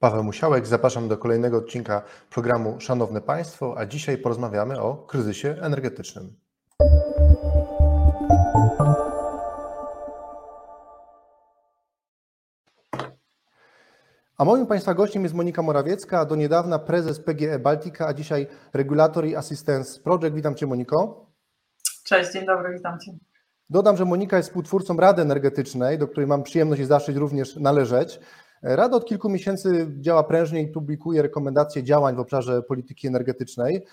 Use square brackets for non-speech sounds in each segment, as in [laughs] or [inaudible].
Paweł Musiałek, zapraszam do kolejnego odcinka programu Szanowne Państwo, a dzisiaj porozmawiamy o kryzysie energetycznym. A moim Państwa gościem jest Monika Morawiecka, do niedawna prezes PGE Baltica, a dzisiaj regulator i Assistance Project. Witam Cię Moniko. Cześć, dzień dobry, witam Cię. Dodam, że Monika jest współtwórcą Rady Energetycznej, do której mam przyjemność i zaszczyt również należeć. Rada od kilku miesięcy działa prężnie i publikuje rekomendacje działań w obszarze polityki energetycznej.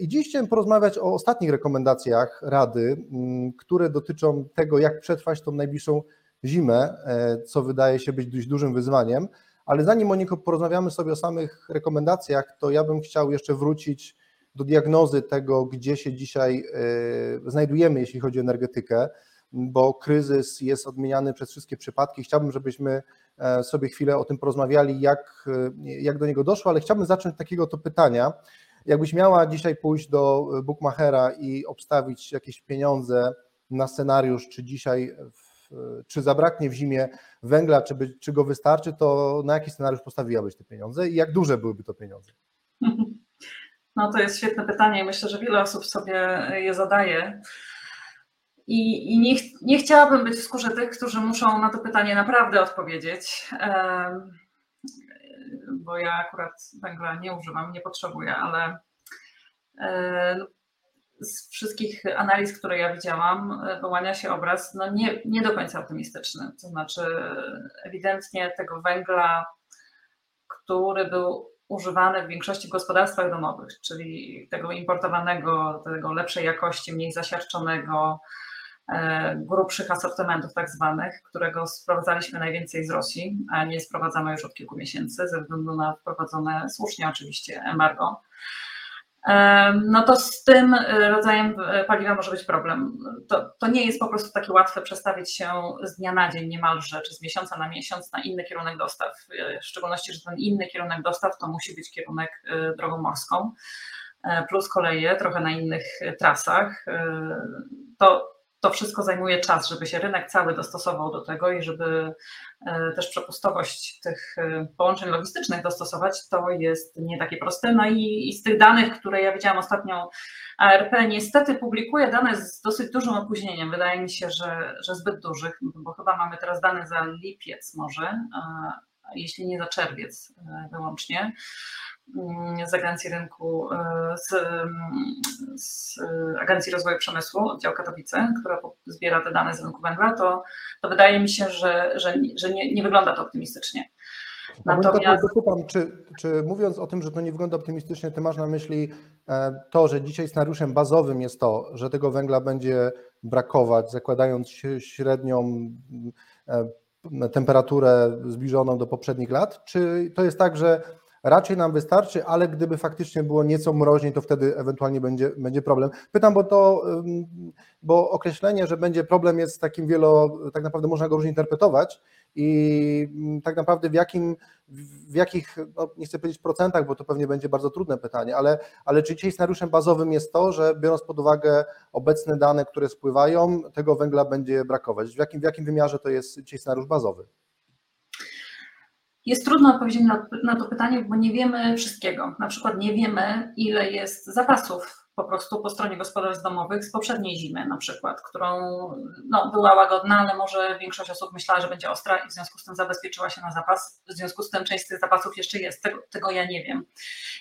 I dziś chciałem porozmawiać o ostatnich rekomendacjach Rady, mm, które dotyczą tego, jak przetrwać tą najbliższą zimę, e, co wydaje się być dość dużym wyzwaniem. Ale zanim Moniko porozmawiamy sobie o samych rekomendacjach, to ja bym chciał jeszcze wrócić do diagnozy tego, gdzie się dzisiaj e, znajdujemy, jeśli chodzi o energetykę, bo kryzys jest odmieniany przez wszystkie przypadki. Chciałbym, żebyśmy e, sobie chwilę o tym porozmawiali, jak, jak do niego doszło, ale chciałbym zacząć od takiego to pytania. Jakbyś miała dzisiaj pójść do Bookmachera i obstawić jakieś pieniądze na scenariusz, czy dzisiaj, czy zabraknie w zimie węgla, czy, by, czy go wystarczy, to na jaki scenariusz postawiłabyś te pieniądze i jak duże byłyby to pieniądze? [laughs] No to jest świetne pytanie. Myślę, że wiele osób sobie je zadaje. I, i nie, nie, chciałabym być w skórze tych, którzy muszą na to pytanie naprawdę odpowiedzieć, bo ja akurat węgla nie używam, nie potrzebuję, ale z wszystkich analiz, które ja widziałam, wyłania się obraz no nie, nie do końca optymistyczny. To znaczy, ewidentnie tego węgla, który był używany w większości gospodarstwach domowych, czyli tego importowanego, tego lepszej jakości, mniej zasiarczonego, grubszych asortymentów tak zwanych, którego sprowadzaliśmy najwięcej z Rosji, a nie sprowadzamy już od kilku miesięcy ze względu na wprowadzone słusznie oczywiście embargo. E, no to z tym rodzajem paliwa może być problem. To, to nie jest po prostu takie łatwe przestawić się z dnia na dzień niemalże, czy z miesiąca na miesiąc na inny kierunek dostaw. E, w szczególności, że ten inny kierunek dostaw to musi być kierunek drogą morską, plus koleje trochę na innych trasach. To to wszystko zajmuje czas, żeby się rynek cały dostosował do tego i żeby e, też przepustowość tych e, połączeń logistycznych dostosować, to jest nie takie proste. No i, i z tych danych, które ja widziałam ostatnio, ARP niestety publikuje dane z dosyć dużym opóźnieniem. Wydaje mi się, że, że zbyt dużych, bo chyba mamy teraz dane za lipiec może, jeśli nie za czerwiec e, wyłącznie. Mm, z Agencji Rynku, e, z, mm, z, Agencji Rozwoju Przemysłu, oddział Katowice, która zbiera te dane z rynku węgla, to, to wydaje mi się, że, że, że nie, nie wygląda to optymistycznie. Natomiast... Dopytam, czy, czy mówiąc o tym, że to nie wygląda optymistycznie, ty masz na myśli e, to, że dzisiaj scenariuszem bazowym jest to, że tego węgla będzie brakować, zakładając średnią e, temperaturę zbliżoną do poprzednich lat, czy to jest tak, że raczej nam wystarczy, ale gdyby faktycznie było nieco mroźniej, to wtedy ewentualnie będzie, będzie problem. Pytam, bo to, bo określenie, że będzie problem jest takim wielo, tak naprawdę można go różnie interpretować i tak naprawdę w jakim, w jakich, no nie chcę powiedzieć procentach, bo to pewnie będzie bardzo trudne pytanie, ale, ale czy dzisiaj scenariuszem bazowym jest to, że biorąc pod uwagę obecne dane, które spływają, tego węgla będzie brakować? W jakim, w jakim wymiarze to jest dzisiaj scenariusz bazowy? Jest trudno odpowiedzieć na, na, to pytanie, bo nie wiemy wszystkiego. Na przykład nie wiemy, ile jest zapasów po prostu po stronie gospodarstw domowych z poprzedniej zimy na przykład, którą no, była łagodna, ale może większość osób myślała, że będzie ostra i w związku z tym zabezpieczyła się na zapas. W związku z tym część z tych zapasów jeszcze jest, tego, tego ja nie wiem.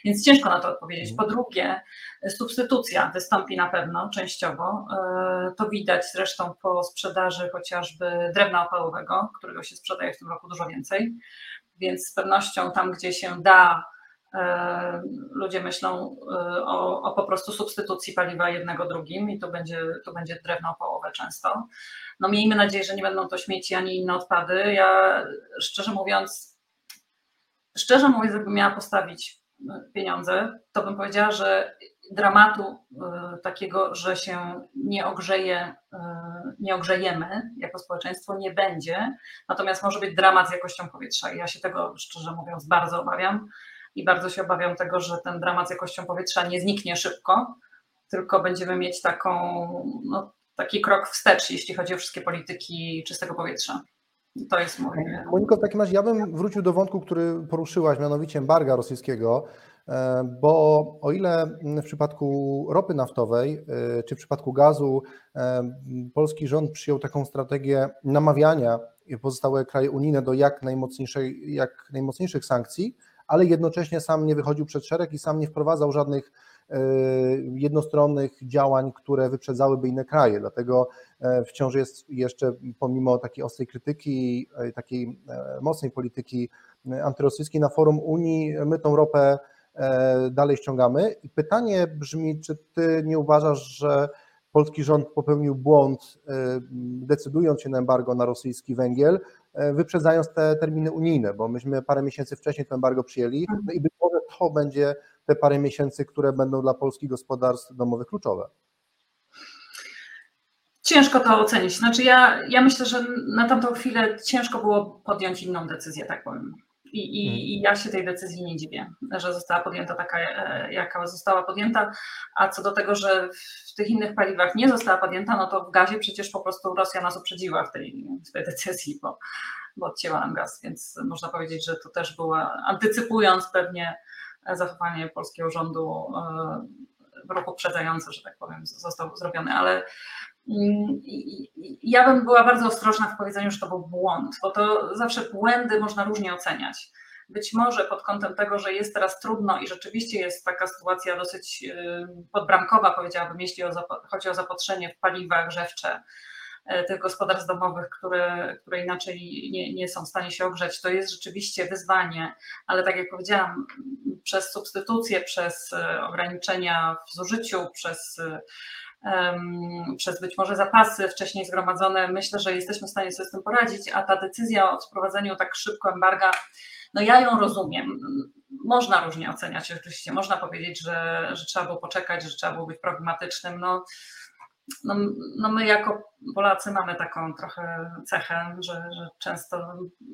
Więc ciężko na to odpowiedzieć. Po drugie, substytucja wystąpi na pewno częściowo. E, to widać zresztą po sprzedaży chociażby drewna opałowego, którego się sprzedaje w tym roku dużo więcej więc z pewnością tam, gdzie się da, e, ludzie myślą e, o, o, po prostu substytucji paliwa jednego drugim i to będzie, to będzie drewno połowę często. No miejmy nadzieję, że nie będą to śmieci ani inne odpady. Ja szczerze mówiąc, szczerze mówiąc, gdybym miała postawić pieniądze, to bym powiedziała, że dramatu e, takiego, że się nie ogrzeje, e, nie ogrzejemy jako społeczeństwo nie będzie, natomiast może być dramat z jakością powietrza i ja się tego szczerze mówiąc bardzo obawiam i bardzo się obawiam tego, że ten dramat z jakością powietrza nie zniknie szybko, tylko będziemy mieć taką, no, taki krok wstecz, jeśli chodzi o wszystkie polityki czystego powietrza. To jest mój. Moniko, w takim razie ja bym wrócił do wątku, który poruszyłaś, mianowicie embarga rosyjskiego, bo o ile w przypadku ropy naftowej e, czy w przypadku gazu e, polski rząd przyjął taką strategię namawiania pozostałe kraje unijne do jak, najmocniejszej, jak najmocniejszych sankcji, ale jednocześnie sam nie wychodził przed szereg i sam nie wprowadzał żadnych jednostronnych działań, które wyprzedzałyby inne kraje. Dlatego wciąż jest jeszcze, pomimo takiej ostrej krytyki, takiej mocnej polityki antyrosyjskiej na forum Unii, my tą ropę dalej ściągamy. I pytanie brzmi, czy ty nie uważasz, że polski rząd popełnił błąd, decydując się na embargo na rosyjski węgiel, wyprzedzając te terminy unijne, bo myśmy parę miesięcy wcześniej to embargo przyjęli no i być może to będzie te parę miesięcy, które będą dla polskich gospodarstw domowych kluczowe? Ciężko to ocenić. Znaczy ja, ja myślę, że na tamtą chwilę ciężko było podjąć inną decyzję, tak powiem. I, i, mhm. I, ja się tej decyzji nie dziwię, że została podjęta taka, e, jaka została podjęta. A co do tego, że w tych innych paliwach nie została podjęta, no to w gazie przecież po prostu Rosja nas uprzedziła w tej, w tej decyzji, bo, bo odcięła nam gaz, więc można powiedzieć, że to też była, antycypując pewnie zachowanie polskiego rządu e, w roku uprzedzające, że tak powiem, został zrobiony, ale mm, ja bym była bardzo ostrożna w powiedzeniu, że to był błąd, bo to zawsze błędy można różnie oceniać. Być może pod kątem tego, że jest teraz trudno i rzeczywiście jest taka sytuacja dosyć e, podbramkowa, powiedziałabym, jeśli chodzi o zapotrzenie w paliwa grzewcze, E, tych gospodarstw domowych, które, które inaczej nie, nie są w stanie się ogrzeć. To jest rzeczywiście wyzwanie, ale tak jak powiedziałam, przez substytucję, przez e, ograniczenia w zużyciu, przez przez być może zapasy wcześniej zgromadzone, myślę, że jesteśmy w stanie sobie z tym poradzić, a ta decyzja o wprowadzeniu tak szybko embarga, no ja ją rozumiem. Można różnie oceniać, oczywiście, można powiedzieć, że, że trzeba było poczekać, że trzeba było być pragmatycznym. No, no, no my jako Polacy mamy taką trochę cechę, że, że, często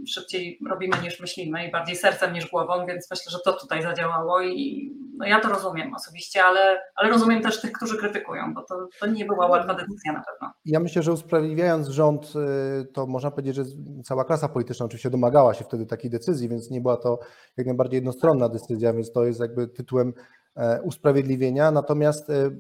szybciej robimy niż myślimy i bardziej sercem niż głową, więc myślę, że to tutaj zadziałało i no ja to rozumiem osobiście, ale, ale rozumiem też tych, którzy krytykują, bo to, to nie była łatwa decyzja na pewno. Ja myślę, że usprawiedliwiając rząd, y, to można powiedzieć, że cała klasa polityczna oczywiście domagała się wtedy takiej decyzji, więc nie była to jak najbardziej jednostronna decyzja, więc to jest jakby tytułem e, usprawiedliwienia. Natomiast e,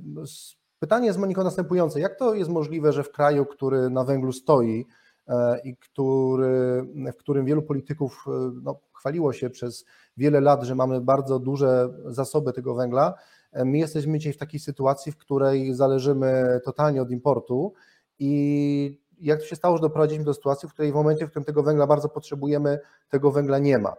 Pytanie jest, Moniko, następujące. Jak to jest możliwe, że w kraju, który na węglu stoi e, i który, w którym wielu polityków e, no, chwaliło się przez wiele lat, że mamy bardzo duże zasoby tego węgla, e, my jesteśmy dzisiaj w takiej sytuacji, w której zależymy totalnie od importu i jak to się stało, że doprowadziliśmy do sytuacji, w której w momencie, w którym tego węgla bardzo potrzebujemy, tego węgla nie ma.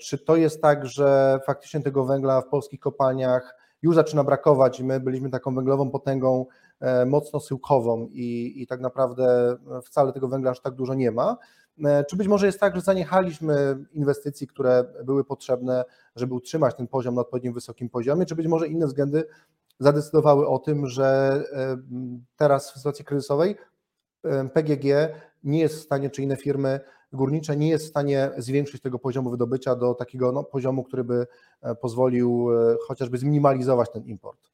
Czy to jest tak, że faktycznie tego węgla w polskich kopalniach już zaczyna brakować my byliśmy taką węglową potęgą e, mocno syłkową i, i tak naprawdę wcale tego węgla aż tak dużo nie ma. E, czy być może jest tak, że zaniechaliśmy inwestycji, które były potrzebne, żeby utrzymać ten poziom na odpowiednim wysokim poziomie, czy być może inne względy zadecydowały o tym, że e, teraz w sytuacji kryzysowej PGG nie jest w stanie, czy inne firmy górnicze nie jest w stanie zwiększyć tego poziomu wydobycia do takiego no, poziomu, który by e, pozwolił e, chociażby zminimalizować ten import.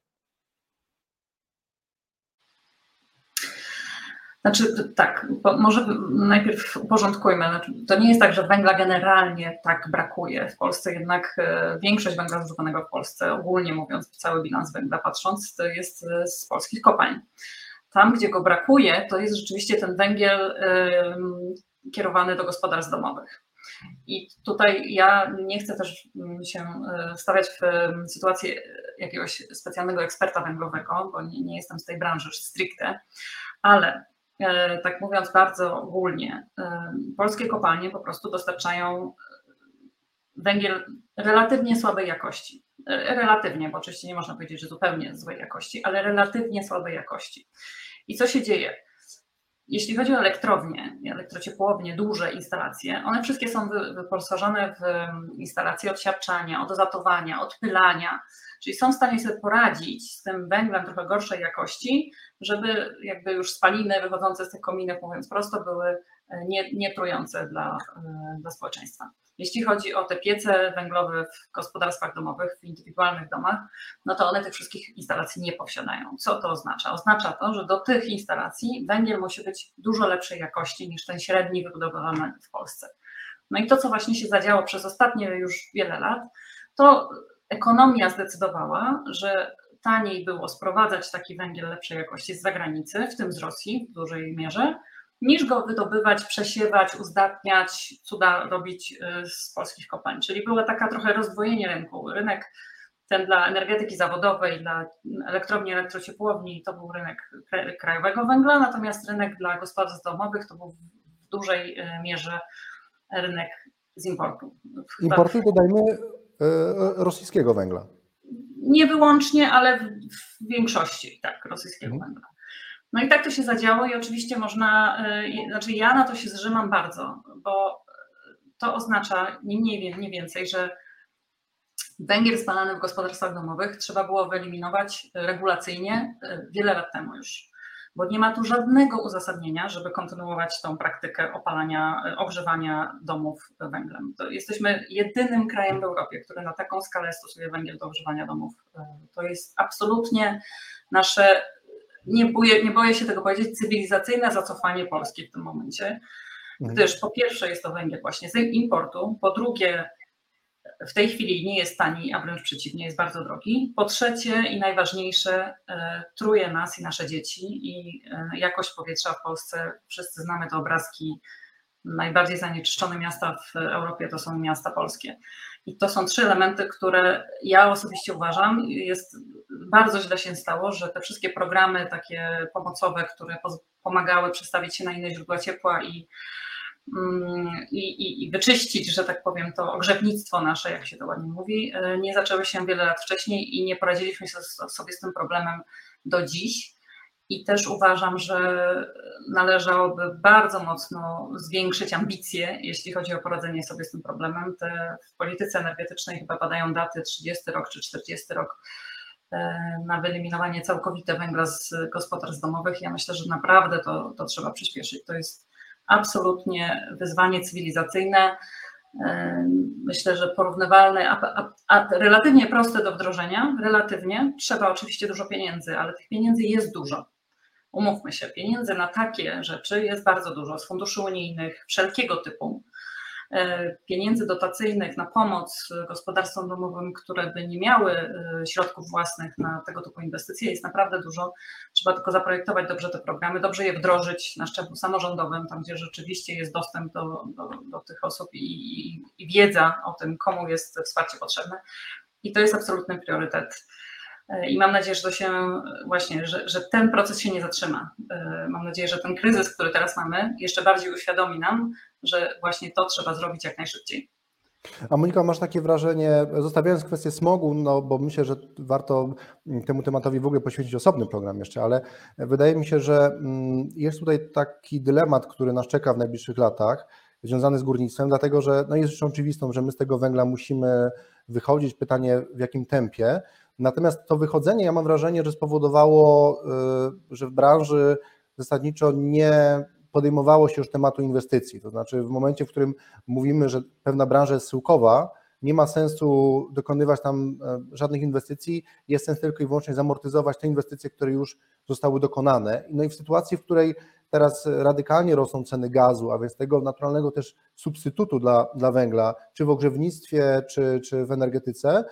Znaczy, tak, może najpierw uporządkujmy. Znaczy, to nie jest tak, że węgla generalnie tak brakuje w Polsce, jednak e, większość węgla zużywanego w Polsce, ogólnie mówiąc, cały bilans węgla patrząc, jest z polskich kopalń. Tam, gdzie go brakuje, to jest rzeczywiście ten węgiel kierowany do gospodarstw domowych. I tutaj ja nie chcę też mm, się e, wstawiać w sytuację jakiegoś specjalnego eksperta węglowego, bo nie, nie jestem z tej branży stricte, ale e, tak mówiąc bardzo ogólnie, e, polskie kopalnie po prostu dostarczają węgiel relatywnie słabej jakości. Relatywnie, bo oczywiście nie można powiedzieć, że zupełnie złej jakości, ale relatywnie słabej jakości. I co się dzieje? Jeśli chodzi o elektrownie, elektrociepłownie, duże instalacje, one wszystkie są wyposażone w instalacje odsiarczania, odzatowania, odpylania, czyli są w stanie sobie poradzić z tym węglem trochę gorszej jakości, żeby jakby już spaliny wychodzące z tych kominów, mówiąc prosto, były e, nie, nietrujące dla, e, dla społeczeństwa. Jeśli chodzi o te piece węglowe w gospodarstwach domowych, w indywidualnych domach, no to one tych wszystkich instalacji nie posiadają. Co to oznacza? Oznacza to, że do tych instalacji węgiel musi być dużo lepszej jakości niż ten średni wybudowany w Polsce. No i to, co właśnie się zadziało przez ostatnie już wiele lat, to ekonomia zdecydowała, że taniej było sprowadzać taki węgiel lepszej jakości z zagranicy, w tym z Rosji w dużej mierze, niż go wydobywać, przesiewać, uzdatniać, cuda robić y, z polskich kopalń. Czyli było taka trochę rozdwojenie rynku. Rynek ten dla energetyki zawodowej, dla elektrowni, elektrociepłowni to był rynek krajowego węgla, natomiast rynek dla gospodarstw domowych to był w dużej y, mierze rynek z importu. Importu dodajmy y, rosyjskiego węgla. Nie wyłącznie, ale w większości tak, rosyjskiego mhm. węgla. No i tak to się zadziało i oczywiście można, y, znaczy ja na to się zrzymam bardzo, bo to oznacza nie mniej, nie więcej, że węgiel spalany w gospodarstwach domowych trzeba było wyeliminować regulacyjnie y, wiele lat temu już, bo nie ma tu żadnego uzasadnienia, żeby kontynuować tą praktykę opalania, y, ogrzewania domów węglem. To jesteśmy jedynym krajem w Europie, który na taką skalę stosuje węgiel do ogrzewania domów. To jest absolutnie nasze nie boję, nie boję się tego powiedzieć, cywilizacyjne zacofanie Polski w tym momencie, mhm. gdyż po pierwsze jest to węgiel właśnie z importu, po drugie w tej chwili nie jest tani, a wręcz przeciwnie, jest bardzo drogi. Po trzecie i najważniejsze, e, truje nas i nasze dzieci i e, jakość powietrza w Polsce. Wszyscy znamy te obrazki. Najbardziej zanieczyszczone miasta w Europie to są miasta polskie. I to są trzy elementy, które ja osobiście uważam, jest bardzo źle się stało, że te wszystkie programy takie pomocowe, które pomagały przestawić się na inne źródła ciepła i, mm, i, i, wyczyścić, że tak powiem, to ogrzewnictwo nasze, jak się to ładnie mówi, e, nie zaczęły się wiele lat wcześniej i nie poradziliśmy sobie z tym problemem do dziś. I też uważam, że należałoby bardzo mocno zwiększyć ambicje, jeśli chodzi o poradzenie sobie z tym problemem. Te w polityce energetycznej chyba padają daty 30 rok czy 40 rok e, na wyeliminowanie całkowite węgla z gospodarstw domowych. Ja myślę, że naprawdę to, to trzeba przyspieszyć. To jest absolutnie wyzwanie cywilizacyjne. E, myślę, że porównywalne, a, a, a, relatywnie proste do wdrożenia. Relatywnie trzeba oczywiście dużo pieniędzy, ale tych pieniędzy jest dużo umówmy się, pieniędzy na takie rzeczy jest bardzo dużo z funduszy unijnych, wszelkiego typu. E, pieniędzy dotacyjnych na pomoc gospodarstwom domowym, które by nie miały e, środków własnych na tego typu inwestycje, jest naprawdę dużo. Trzeba tylko zaprojektować dobrze te programy, dobrze je wdrożyć na szczeblu samorządowym, tam gdzie rzeczywiście jest dostęp do, do, do tych osób i, i, i wiedza o tym, komu jest wsparcie potrzebne. I to jest absolutny priorytet. E, I mam nadzieję, że to się właśnie, że, że ten proces się nie zatrzyma. E, mam nadzieję, że ten kryzys, który teraz mamy, jeszcze bardziej uświadomi nam, że właśnie to trzeba zrobić jak najszybciej. A Monika, masz takie wrażenie, zostawiając kwestię smogu, no bo myślę, że warto temu tematowi w ogóle poświęcić osobny program jeszcze, ale wydaje mi się, że mm, jest tutaj taki dylemat, który nas czeka w najbliższych latach, związany z górnictwem, dlatego że no jest rzeczą oczywistą, że my z tego węgla musimy wychodzić. Pytanie w jakim tempie. Natomiast to wychodzenie, ja mam wrażenie, że spowodowało, y, że w branży zasadniczo nie podejmowało się już tematu inwestycji. To znaczy, w momencie, w którym mówimy, że pewna branża jest syłkowa, nie ma sensu dokonywać tam e, żadnych inwestycji, jest sens tylko i wyłącznie zamortyzować te inwestycje, które już zostały dokonane. No i w sytuacji, w której teraz radykalnie rosną ceny gazu, a więc tego naturalnego też substytutu dla, dla węgla, czy w ogrzewnictwie, czy, czy w energetyce,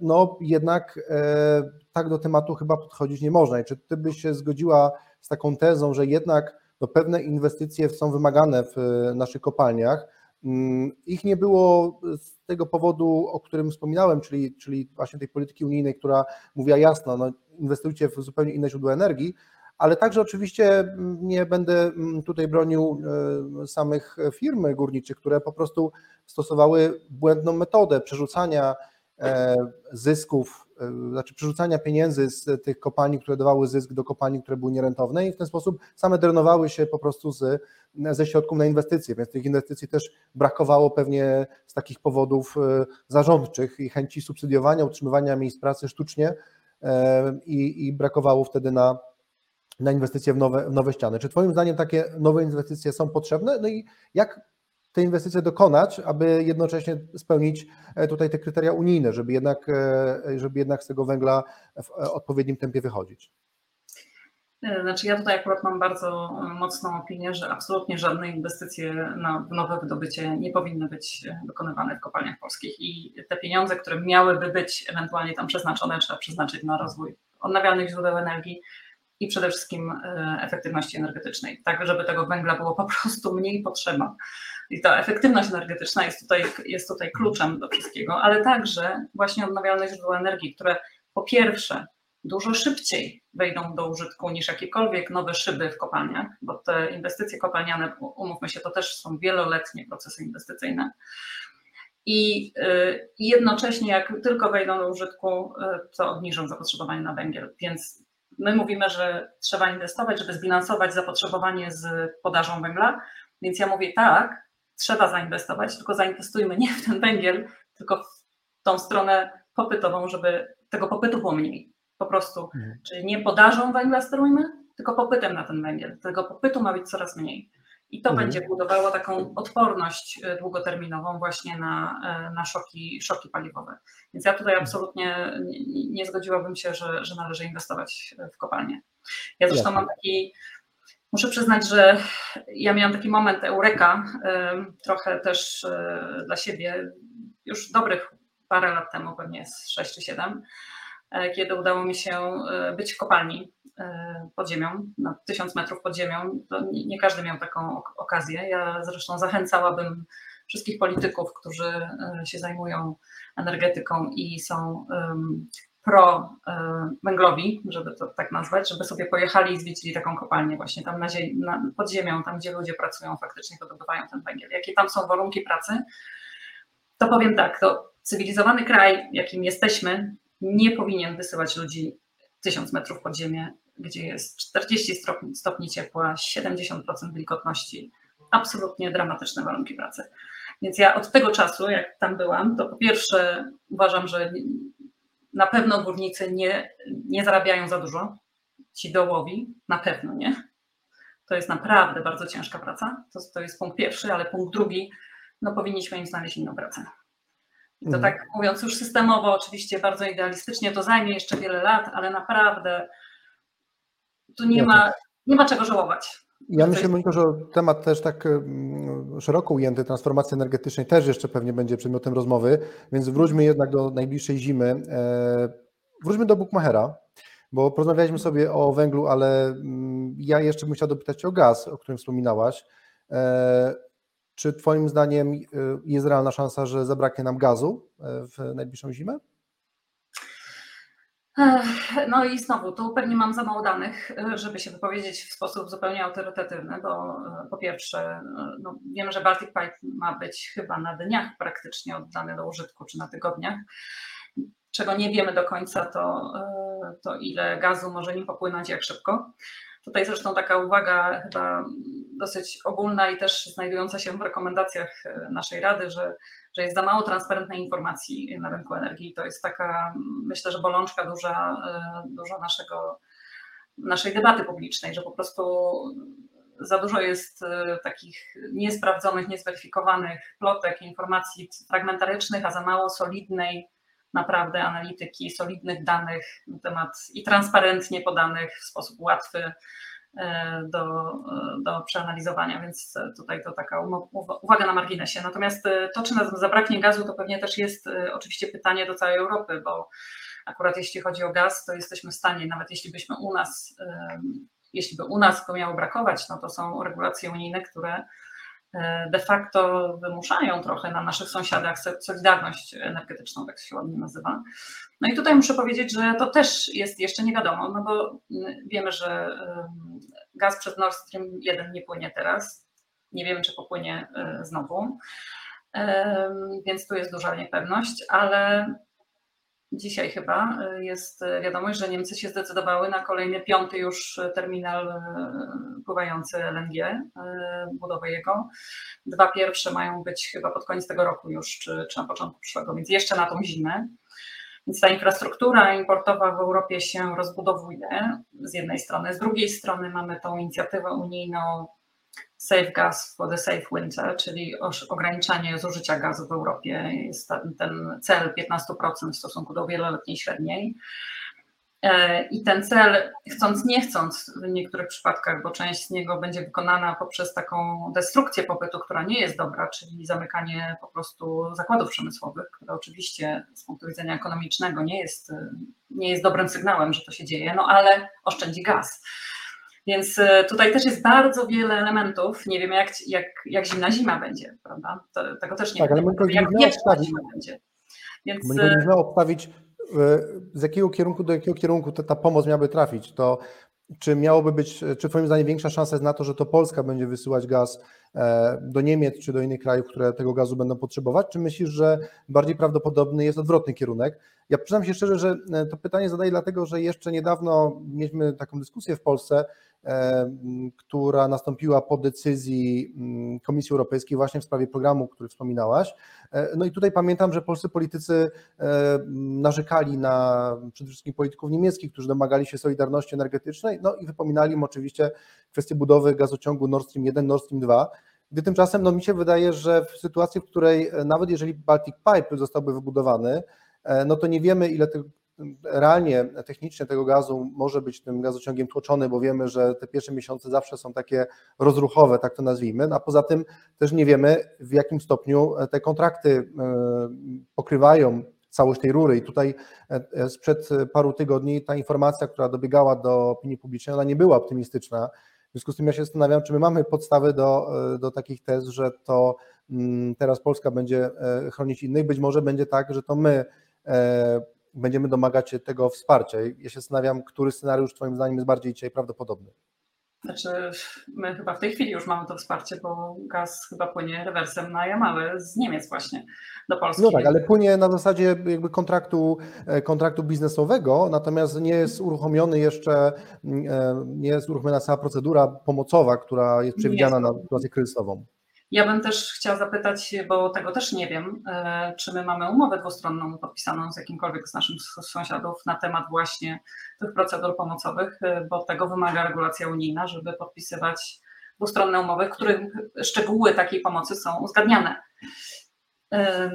no jednak e, tak do tematu chyba podchodzić nie można. I czy ty byś się zgodziła z taką tezą, że jednak no, pewne inwestycje są wymagane w e, naszych kopalniach? Mm, ich nie było z tego powodu, o którym wspominałem, czyli, czyli właśnie tej polityki unijnej, która mówiła jasno, no, inwestujcie w zupełnie inne źródła energii, ale także oczywiście mm, nie będę mm, tutaj bronił samych firm górniczych, które po prostu stosowały błędną metodę przerzucania E, zysków, e, znaczy przerzucania pieniędzy z tych kopalni, które dawały zysk do kopalni, które były nierentowne i w ten sposób same drenowały się po prostu z, ze środków na inwestycje, więc tych inwestycji też brakowało pewnie z takich powodów e, zarządczych i chęci subsydiowania, utrzymywania miejsc pracy sztucznie i, i brakowało wtedy na, na inwestycje w nowe, w nowe ściany. Czy Twoim zdaniem takie nowe inwestycje są potrzebne? No i jak te inwestycje dokonać, aby jednocześnie spełnić tutaj te kryteria unijne, żeby jednak, żeby jednak z tego węgla w odpowiednim tempie wychodzić? Znaczy ja tutaj akurat mam bardzo mocną opinię, że absolutnie żadne inwestycje na nowe wydobycie nie powinny być dokonywane w kopalniach polskich i te pieniądze, które miałyby być ewentualnie tam przeznaczone, trzeba przeznaczyć na rozwój odnawialnych źródeł energii i przede wszystkim e, efektywności energetycznej, tak żeby tego węgla było po prostu mniej potrzeba. I ta efektywność energetyczna jest tutaj, jest tutaj kluczem do wszystkiego, ale także właśnie odnawialne źródła energii, które po pierwsze dużo szybciej wejdą do użytku niż jakiekolwiek nowe szyby w kopalniach, bo te inwestycje kopalniane, umówmy się, to też są wieloletnie procesy inwestycyjne. I y, jednocześnie, jak tylko wejdą do użytku, y, to obniżą zapotrzebowanie na węgiel. Więc my mówimy, że trzeba inwestować, żeby zbilansować zapotrzebowanie z podażą węgla. Więc ja mówię tak, trzeba zainwestować, tylko zainwestujmy nie w ten węgiel, tylko w tą stronę popytową, żeby tego popytu było mniej. Po prostu. Mhm. Czyli nie podażą węgla sterujmy, tylko popytem na ten węgiel. Tego popytu ma być coraz mniej. I to mhm. będzie budowało taką odporność y, długoterminową właśnie na, y, na szoki, szoki paliwowe. Więc ja tutaj mhm. absolutnie nie, nie zgodziłabym się, że, że należy inwestować w kopalnie. Ja zresztą mam taki, muszę przyznać, że ja miałam taki moment eureka, trochę też y, dla siebie, już dobrych parę lat temu, pewnie z 6 czy 7, E, kiedy udało mi się e, być w kopalni e, pod ziemią, na tysiąc metrów pod ziemią. To nie każdy miał taką okazję. Ja zresztą zachęcałabym wszystkich polityków, którzy się zajmują energetyką i są pro węglowi, żeby to tak nazwać, żeby sobie pojechali i zwiedzili taką kopalnię właśnie tam na ziemi, na, pod ziemią, tam gdzie ludzie pracują, faktycznie wydobywają ten węgiel. Jakie tam są warunki pracy, to powiem tak, to cywilizowany kraj, jakim jesteśmy, nie powinien wysyłać ludzi 1000 metrów pod ziemię, gdzie jest 40 stopni, stopni ciepła, 70% wilgotności. Absolutnie dramatyczne warunki pracy. Więc ja od tego czasu, jak tam byłam, to po pierwsze uważam, że na pewno górnicy nie, nie zarabiają za dużo. Ci dołowi na pewno nie. To jest naprawdę bardzo ciężka praca. To, to jest punkt pierwszy, ale punkt drugi, no powinniśmy im znaleźć inną pracę. I to mhm. tak mówiąc już systemowo, oczywiście bardzo idealistycznie, to zajmie jeszcze wiele lat, ale naprawdę tu nie ma, nie ma czego żałować. Ja myślę, Moniko, że temat też tak mm, szeroko ujęty transformacji energetycznej też jeszcze pewnie będzie przedmiotem rozmowy, więc wróćmy jednak do najbliższej zimy. E, wróćmy do Bukmachera, bo porozmawialiśmy sobie o węglu, ale mm, ja jeszcze bym chciał dopytać o gaz, o którym wspominałaś. E, czy Twoim zdaniem y, jest realna szansa, że zabraknie nam gazu e, w najbliższą zimę? No i znowu, tu pewnie mam za mało danych, e, żeby się wypowiedzieć w sposób zupełnie autorytatywny, bo e, po pierwsze, no wiem, że Baltic Pipe ma być chyba na dniach praktycznie oddany do użytku, czy na tygodniach. Czego nie wiemy do końca, to, to ile gazu może nim popłynąć, jak szybko. Tutaj zresztą taka uwaga chyba dosyć ogólna i też znajdująca się w rekomendacjach naszej Rady, że, że jest za mało transparentnej informacji na rynku energii. To jest taka, myślę, że bolączka duża, e, duża naszego, naszej debaty publicznej, że po prostu za dużo jest e, takich niesprawdzonych, niezweryfikowanych plotek, informacji fragmentarycznych, a za mało solidnej naprawdę analityki, solidnych danych na temat i transparentnie podanych w sposób łatwy do, do przeanalizowania, więc tutaj to taka uwaga na marginesie. Natomiast e, to, czy nam zabraknie gazu, to pewnie też jest e, oczywiście pytanie do całej Europy, bo akurat jeśli chodzi o gaz, to jesteśmy w stanie, nawet jeśli byśmy u nas, jeśli by u nas go miało brakować, no to są regulacje unijne, które E, de facto wymuszają trochę na naszych sąsiadach solidarność energetyczną, tak się ładnie nazywa. No i tutaj muszę powiedzieć, że to też jest jeszcze nie wiadomo, no bo wiemy, że gaz przez Nord Stream 1 nie płynie teraz. Nie wiemy, czy popłynie e, znowu. Więc tu jest duża niepewność, ale Dzisiaj chyba y, jest y, wiadomość, że Niemcy się zdecydowały na kolejny piąty już terminal y, pływający LNG, budowę jego. Dwa pierwsze mają być chyba pod koniec tego roku już, czy, czy na początku przyszłego, więc jeszcze na tą zimę. Więc ta infrastruktura importowa w Europie się rozbudowuje z jednej strony, z drugiej strony mamy tą inicjatywę unijną Save Gas for the Safe Winter, czyli ograniczanie zużycia gazu w Europie. Jest ten, ten cel 15% w stosunku do wieloletniej średniej. E, I ten cel, chcąc nie chcąc w niektórych przypadkach, bo część z niego będzie wykonana poprzez taką destrukcję popytu, która nie jest dobra, czyli zamykanie po prostu zakładów przemysłowych, które oczywiście z punktu widzenia ekonomicznego nie jest, nie jest dobrym sygnałem, że to się dzieje, no ale oszczędzi gaz. Więc e, tutaj też jest bardzo wiele elementów. Nie wiem, jak, jak, jak zimna zima będzie, prawda? To, tego też nie tak, wiem. Ale jak wieczna zima będzie. Więc... Można obstawić z jakiego kierunku do jakiego kierunku ta, ta pomoc miałaby trafić, to czy miałoby być, czy Twoim zdaniem większa szansa jest na to, że to Polska będzie wysyłać gaz e, do Niemiec czy do innych krajów, które tego gazu będą potrzebować, czy myślisz, że bardziej prawdopodobny jest odwrotny kierunek? Ja przyznam się szczerze, że e, to pytanie zadaję dlatego, że jeszcze niedawno mieliśmy taką dyskusję w Polsce, E, która nastąpiła po decyzji mm, Komisji Europejskiej właśnie w sprawie programu, który wspominałaś. E, no i tutaj pamiętam, że polscy politycy e, narzekali na przede wszystkim polityków niemieckich, którzy domagali się solidarności energetycznej, no i wypominali im oczywiście kwestię budowy gazociągu Nord Stream 1, Nord Stream 2, gdy tymczasem no mi się wydaje, że w sytuacji, w której nawet jeżeli Baltic Pipe zostałby wybudowany, no to nie wiemy, ile realnie, technicznie tego gazu może być tym gazociągiem tłoczony, bo wiemy, że te pierwsze miesiące zawsze są takie rozruchowe, tak to nazwijmy, a poza tym też nie wiemy, w jakim stopniu te kontrakty e, pokrywają całość tej rury. I tutaj e, sprzed paru tygodni ta informacja, która dobiegała do opinii publicznej, ona nie była optymistyczna. Związku z tym ja się zastanawiam, czy my mamy podstawy do, e, do takich tez, że to mm, teraz Polska będzie chronić innych. Być może będzie tak, że to my będziemy domagać się tego wsparcia. Ja się zastanawiam, który scenariusz Twoim zdaniem jest bardziej dzisiaj prawdopodobny. Znaczy, my chyba w tej chwili już mamy to wsparcie, bo gaz chyba płynie rewersem na Jamale z Niemiec właśnie do Polski. No tak, ale płynie na zasadzie jakby kontraktu, e, kontraktu biznesowego, natomiast nie jest uruchomiony jeszcze, mm, e, nie jest uruchomiona cała procedura pomocowa, która jest przewidziana na sytuację kryzysową. Ja bym też chciała zapytać, bo tego też nie wiem, e, czy my mamy umowę dwustronną podpisaną z jakimkolwiek z naszych sąsiadów na temat właśnie tych procedur pomocowych, e, bo tego wymaga regulacja unijna, żeby podpisywać dwustronne umowy, w których szczegóły takiej pomocy są uzgadniane. E,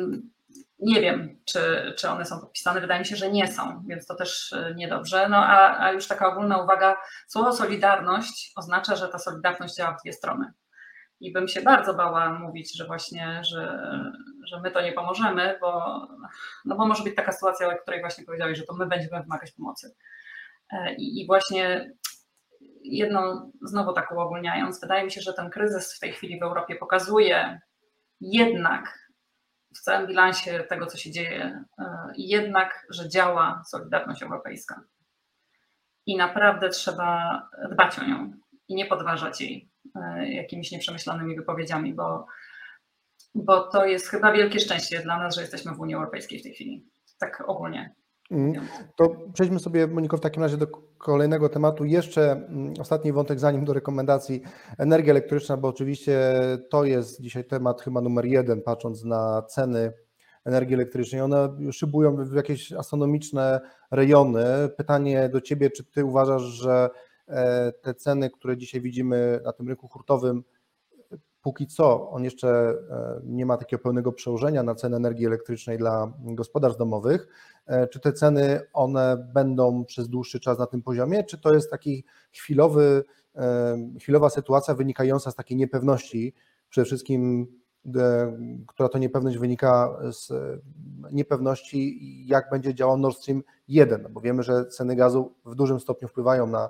nie wiem, czy, czy one są podpisane. Wydaje mi się, że nie są, więc to też niedobrze. No a, a już taka ogólna uwaga, słowo solidarność oznacza, że ta solidarność działa w dwie strony i bym się bardzo bała mówić, że właśnie, że, że my to nie pomożemy, bo, no bo może być taka sytuacja, o której właśnie powiedziałeś, że to my będziemy wymagać pomocy. E, I, i właśnie jedną, znowu tak uogólniając, wydaje mi się, że ten kryzys w tej chwili w Europie pokazuje jednak w całym bilansie tego, co się dzieje, e, jednak, że działa Solidarność Europejska. I naprawdę trzeba dbać o nią i nie podważać jej. E, jakimiś nieprzemyślanymi wypowiedziami, bo, bo to jest chyba wielkie szczęście dla nas, że jesteśmy w Unii Europejskiej w tej chwili. Tak ogólnie. Mm. To przejdźmy sobie, Moniko, w takim razie do kolejnego tematu. Jeszcze mm, ostatni wątek, zanim do rekomendacji. Energia elektryczna, bo oczywiście to jest dzisiaj temat chyba numer jeden, patrząc na ceny energii elektrycznej. One szybują w jakieś astronomiczne rejony. Pytanie do Ciebie, czy Ty uważasz, że te ceny, które dzisiaj widzimy na tym rynku hurtowym, póki co on jeszcze e, nie ma takiego pełnego przełożenia na cenę energii elektrycznej dla gospodarstw domowych. E, czy te ceny one będą przez dłuższy czas na tym poziomie, czy to jest taki chwilowy, chwilowa sytuacja wynikająca z takiej niepewności, przede wszystkim która to niepewność wynika z niepewności, jak będzie działał Nord Stream 1, no bo wiemy, że ceny gazu w dużym stopniu wpływają na E,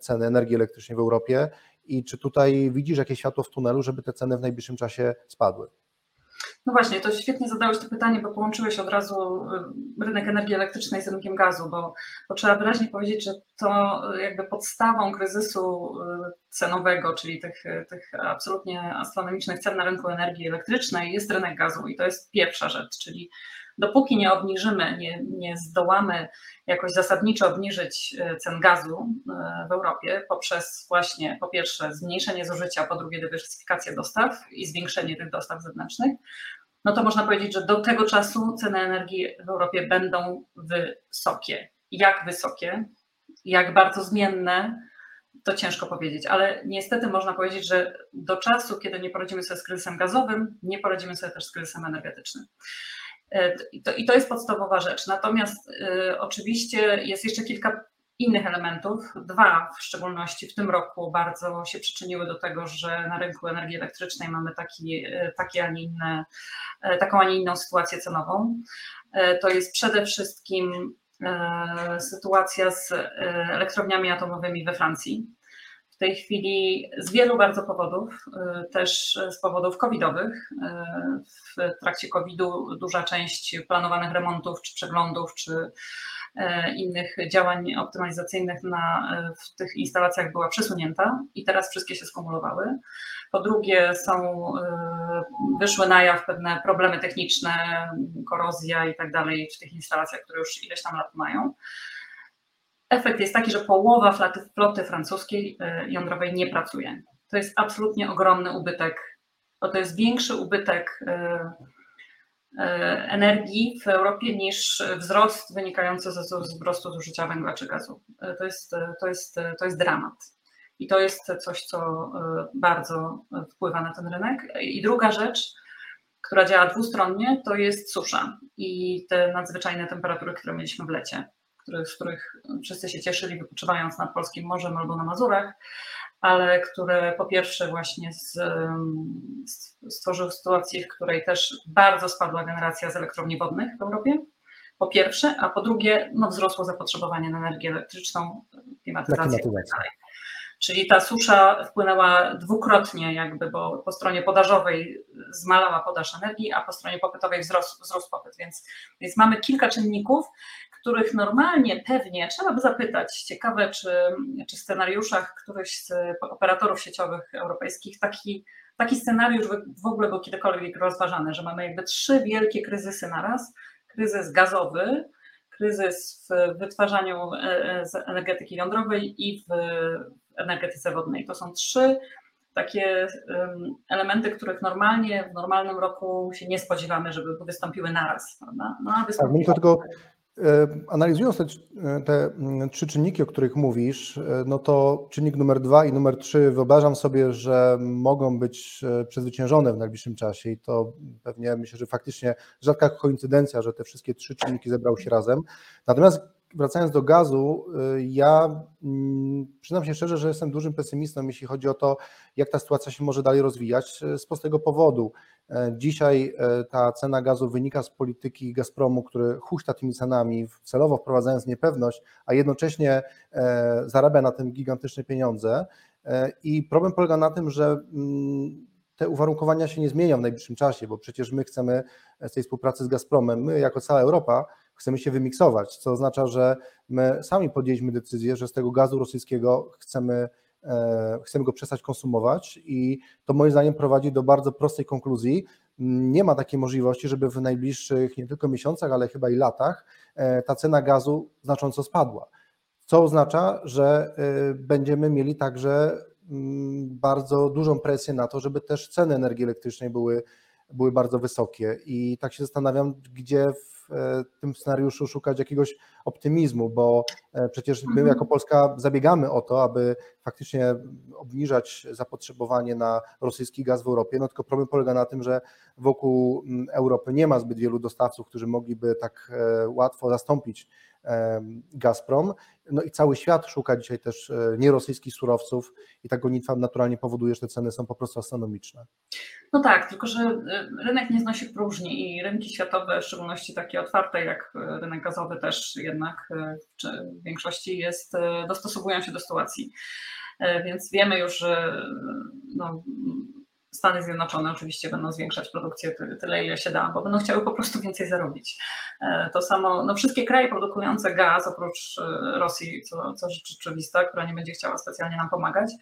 ceny energii elektrycznej w Europie i czy tutaj widzisz jakieś światło w tunelu, żeby te ceny w najbliższym czasie spadły? No właśnie, to świetnie zadałeś to pytanie, bo połączyłeś od razu y, rynek energii elektrycznej z rynkiem gazu, bo, bo trzeba wyraźnie powiedzieć, że to jakby podstawą kryzysu y, cenowego, czyli tych, tych absolutnie astronomicznych cen na rynku energii elektrycznej jest rynek gazu i to jest pierwsza rzecz, czyli dopóki nie obniżymy, nie, nie zdołamy jakoś zasadniczo obniżyć e, cen gazu e, w Europie poprzez właśnie po pierwsze zmniejszenie zużycia, po drugie dywersyfikację dostaw i zwiększenie tych dostaw zewnętrznych, no to można powiedzieć, że do tego czasu ceny energii w Europie będą wysokie. Jak wysokie? Jak bardzo zmienne? to ciężko powiedzieć, ale niestety można powiedzieć, że do czasu, kiedy nie poradzimy sobie z kryzysem gazowym, nie poradzimy sobie też z kryzysem energetycznym. I to, i to jest podstawowa rzecz. Natomiast y, oczywiście jest jeszcze kilka innych elementów. Dwa w szczególności w tym roku bardzo się przyczyniły do tego, że na rynku energii elektrycznej mamy taki, taki, a nie inne, taką, a nie inną sytuację cenową. To jest przede wszystkim e, sytuacja z e, elektrowniami atomowymi we Francji. Tej chwili z wielu bardzo powodów, e, też z powodów covidowych. W trakcie covidu duża część planowanych remontów, czy przeglądów, czy E, innych działań optymalizacyjnych na, w tych instalacjach była przesunięta i teraz wszystkie się skumulowały. Po drugie, są, wyszły na jaw pewne problemy techniczne, korozja i tak dalej w tych instalacjach, które już ileś tam lat mają. Efekt jest taki, że połowa floty, floty francuskiej jądrowej nie pracuje. To jest absolutnie ogromny ubytek. To jest większy ubytek E, energii w Europie niż wzrost wynikający ze wzrostu zużycia węgla czy gazu. E, to jest, to jest, to jest dramat. I to jest coś, co e, bardzo wpływa na ten rynek. I druga rzecz, która działa dwustronnie, to jest susza i te nadzwyczajne temperatury, które mieliśmy w lecie, z których wszyscy się cieszyli wypoczywając nad Polskim Morzem albo na Mazurach, ale które po pierwsze właśnie z, stworzyły sytuację, w której też bardzo spadła generacja z elektrowni wodnych w Europie, po pierwsze, a po drugie no, wzrosło zapotrzebowanie na energię elektryczną, klimatyzację itd. Tak Czyli ta susza wpłynęła dwukrotnie jakby, bo po stronie podażowej zmalała podaż energii, a po stronie popytowej wzrósł, wzrósł popyt, więc, więc mamy kilka czynników, których normalnie pewnie trzeba by zapytać. Ciekawe, czy, czy w scenariuszach któryś z operatorów sieciowych europejskich taki, taki scenariusz w ogóle był kiedykolwiek rozważany, że mamy jakby trzy wielkie kryzysy naraz. Kryzys gazowy, kryzys w wytwarzaniu e, e, energetyki jądrowej i w energetyce wodnej. To są trzy takie elementy, których normalnie w normalnym roku się nie spodziewamy, żeby wystąpiły naraz. Prawda? No, a wystąpiły... Tak, tylko analizując te, te, mm, trzy czynniki, o których mówisz, e, no to czynnik numer dwa i numer trzy wyobrażam sobie, że mogą być e, przezwyciężone w najbliższym czasie i to pewnie myślę, że faktycznie rzadka koincydencja, że te wszystkie trzy czynniki zebrały się razem. Natomiast wracając do gazu, ja mm, przyznam się szczerze, że jestem dużym pesymistą, jeśli chodzi o to, jak ta sytuacja się może dalej rozwijać z prostego powodu. E, dzisiaj ta cena gazu wynika z polityki Gazpromu, który huśta tymi cenami, celowo wprowadzając niepewność, a jednocześnie zarabia na tym gigantyczne pieniądze. I problem polega na tym, że mm, te uwarunkowania się nie zmienią w najbliższym czasie, bo przecież my chcemy z tej współpracy z Gazpromem, my jako cała Europa chcemy się wymiksować, co oznacza, że my sami podjęliśmy decyzję, że z tego gazu rosyjskiego chcemy E, chcemy go przestać konsumować i to moim zdaniem prowadzi do bardzo prostej konkluzji. Nie ma takiej możliwości, żeby w najbliższych nie tylko miesiącach, ale chyba i latach e, ta cena gazu znacząco spadła. Co oznacza, że e, będziemy mieli także mm, bardzo dużą presję na to, żeby też ceny energii elektrycznej były, były bardzo wysokie. I tak się zastanawiam, gdzie w w tym scenariuszu szukać jakiegoś optymizmu, bo e, przecież my jako Polska zabiegamy o to, aby faktycznie obniżać zapotrzebowanie na rosyjski gaz w Europie, no tylko problem polega na tym, że wokół mm, Europy nie ma zbyt wielu dostawców, którzy mogliby tak e, łatwo zastąpić Gazprom. No i cały świat szuka dzisiaj też e, nierosyjskich surowców i ta gonitwa naturalnie powoduje, że te ceny są po prostu astronomiczne. No tak, tylko że e, rynek nie znosi próżni i rynki światowe, w szczególności takie otwarte jak e, rynek gazowy też jednak w większości jest, dostosowują się do sytuacji. Więc wiemy już, że no, Stany Zjednoczone oczywiście będą zwiększać produkcję tyle, ile się da, bo będą chciały po prostu więcej zarobić. E, to samo, no wszystkie kraje produkujące gaz, oprócz e, Rosji, co, co rzecz oczywista, która nie będzie chciała specjalnie nam pomagać,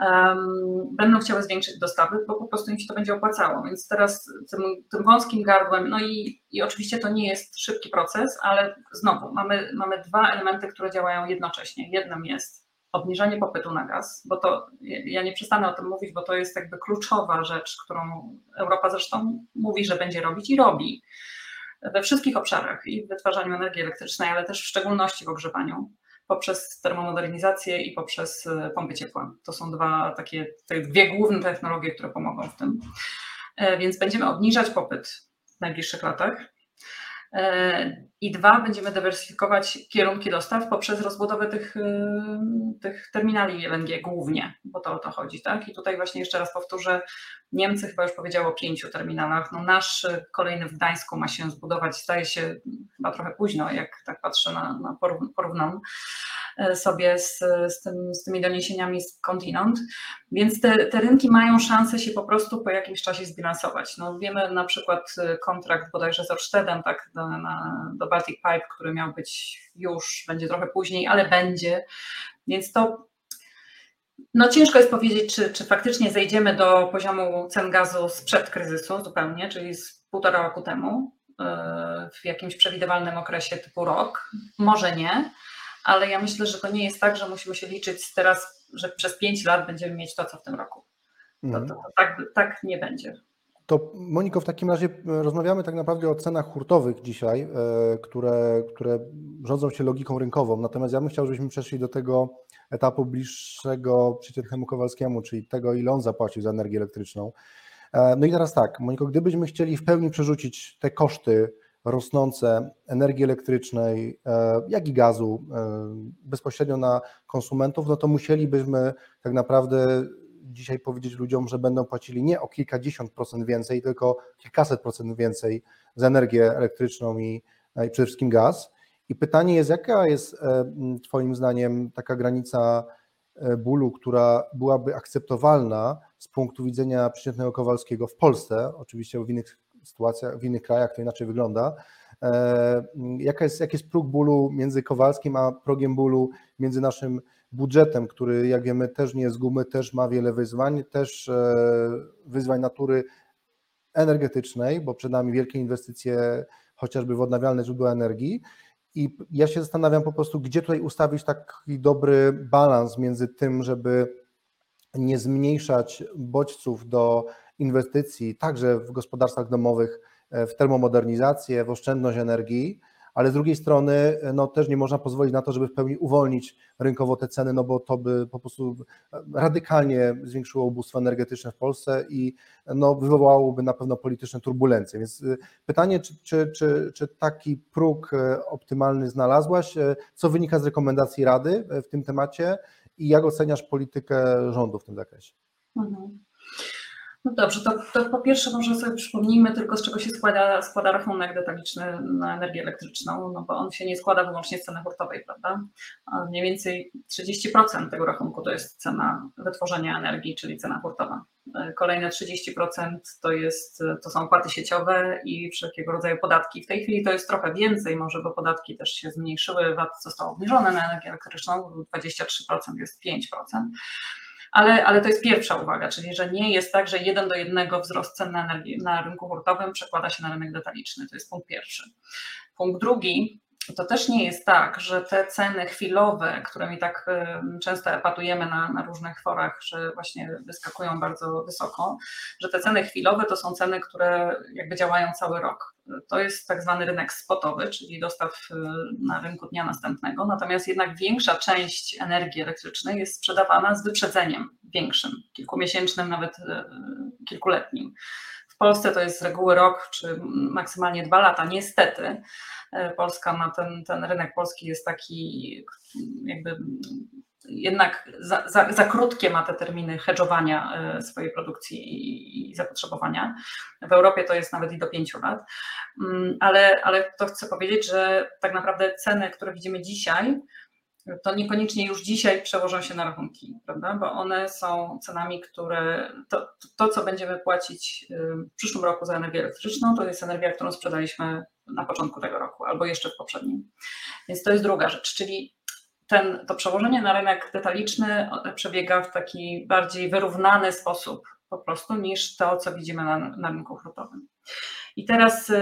um, będą chciały zwiększyć dostawy, bo po prostu im się to będzie opłacało. Więc teraz tym, tym wąskim gardłem, no i, i oczywiście to nie jest szybki proces, ale znowu mamy, mamy dwa elementy, które działają jednocześnie. Jednym jest obniżenie popytu na gaz, bo to ja nie przestanę o tym mówić, bo to jest jakby kluczowa rzecz, którą Europa zresztą mówi, że będzie robić i robi we wszystkich obszarach i w wytwarzaniu energii elektrycznej, ale też w szczególności w ogrzewaniu. poprzez termomodernizację i poprzez e, pompy ciepła. To są dwa takie, te dwie główne technologie, które pomogą w tym. E, więc będziemy obniżać popyt w najbliższych latach. E, I dwa, będziemy dywersyfikować kierunki dostaw poprzez rozbudowę tych, y, tych terminali LNG głównie, bo to o to chodzi. Tak? I tutaj właśnie jeszcze raz powtórzę, Niemcy chyba już powiedziało o pięciu terminalach. No nasz kolejny w Gdańsku ma się zbudować, staje się chyba trochę późno, jak tak patrzę na, na porównam e, sobie z, z, tym, z tymi doniesieniami z kontynent. Więc te, te rynki mają szansę się po prostu po jakimś czasie zbilansować. No wiemy na przykład e, kontrakt bodajże z Orstedem, tak, do, na, do Baltic Pipe, który miał być już, będzie trochę później, ale będzie. Więc to no ciężko jest powiedzieć, czy, czy faktycznie zejdziemy do poziomu cen gazu sprzed kryzysu zupełnie, czyli z półtora roku temu, e, w jakimś przewidywalnym okresie typu rok. Może nie, ale ja myślę, że to nie jest tak, że musimy się liczyć teraz, że przez pięć lat będziemy mieć to, co w tym roku. To, to, to tak, tak nie będzie. To Moniko, w takim razie e, rozmawiamy tak naprawdę o cenach hurtowych dzisiaj, e, które, które rządzą się logiką rynkową. Natomiast ja bym chciał, żebyśmy przeszli do tego etapu bliższego przeciętnemu Kowalskiemu, czyli tego, ile on zapłacił za energię elektryczną. E, no i teraz tak, Moniko, gdybyśmy chcieli w pełni przerzucić te koszty rosnące energii elektrycznej, jak i gazu bezpośrednio na konsumentów, no to musielibyśmy tak naprawdę dzisiaj powiedzieć ludziom, że będą płacili nie o kilkadziesiąt procent więcej, tylko kilkaset procent więcej za energię elektryczną i, i przede wszystkim gaz. I pytanie jest, jaka jest e, Twoim zdaniem taka granica e, bólu, która byłaby akceptowalna z punktu widzenia przeciętnego Kowalskiego w Polsce, oczywiście w innych sytuacjach, w innych krajach to inaczej wygląda. E, jaka jest, jaki jest próg bólu między Kowalskim a progiem bólu między naszym budżetem, który jak wiemy też nie jest gumy, też ma wiele wyzwań, też e, wyzwań natury energetycznej, bo przed nami wielkie inwestycje chociażby w odnawialne źródła energii. I ja się zastanawiam po prostu, gdzie tutaj ustawić taki dobry balans między tym, żeby nie zmniejszać bodźców do inwestycji, także w gospodarstwach domowych, e, w termomodernizację, w oszczędność energii, ale z drugiej strony no, też nie można pozwolić na to, żeby w pełni uwolnić rynkowo te ceny, no bo to by po prostu radykalnie zwiększyło ubóstwo energetyczne w Polsce i no, wywołałoby na pewno polityczne turbulencje. Więc y, pytanie, czy, czy, czy, czy taki próg y, optymalny znalazłaś? Y, co wynika z rekomendacji Rady w tym temacie i jak oceniasz politykę rządu w tym zakresie? Mhm. No dobrze, to, to, po pierwsze może sobie przypomnijmy tylko z czego się składa, składa rachunek detaliczny na energię elektryczną, no bo on się nie składa wyłącznie z ceny hurtowej, prawda? Mniej więcej 30% tego rachunku to jest cena wytworzenia energii, czyli cena hurtowa. Kolejne 30% to, jest, to są opłaty sieciowe i wszelkiego rodzaju podatki. W tej chwili to jest trochę więcej, może bo podatki też się zmniejszyły, VAT został obniżony na energię elektryczną, 23% jest 5% ale, ale to jest pierwsza uwaga, czyli że nie jest tak, że jeden do jednego wzrost cen na, energii, na rynku hurtowym przekłada się na rynek detaliczny. To jest punkt pierwszy. Punkt drugi, to też nie jest tak, że te ceny chwilowe, którymi tak często epatujemy na, na, różnych forach, że właśnie wyskakują bardzo wysoko, że te ceny chwilowe to są ceny, które jakby działają cały rok. To jest tak zwany rynek spotowy, czyli dostaw y, na rynku dnia następnego, natomiast jednak większa część energii elektrycznej jest sprzedawana z wyprzedzeniem większym, kilkumiesięcznym, nawet y, kilkuletnim. W Polsce to jest z reguły rok czy maksymalnie dwa lata. Niestety e, Polska ma ten, ten rynek polski jest taki jakby jednak za, za, za, krótkie ma te terminy hedżowania e, swojej produkcji i, i, zapotrzebowania. W Europie to jest nawet i do pięciu lat. Mm, ale, ale to chcę powiedzieć, że tak naprawdę ceny, które widzimy dzisiaj, to niekoniecznie już dzisiaj przełożą się na rachunki, prawda? Bo one są cenami, które to, to, co będziemy płacić w przyszłym roku za energię elektryczną, to jest energia, którą sprzedaliśmy na początku tego roku albo jeszcze w poprzednim. Więc to jest druga rzecz, czyli ten, to przełożenie na rynek detaliczny przebiega w taki bardziej wyrównany sposób po prostu niż to, co widzimy na, na rynku hurtowym. I teraz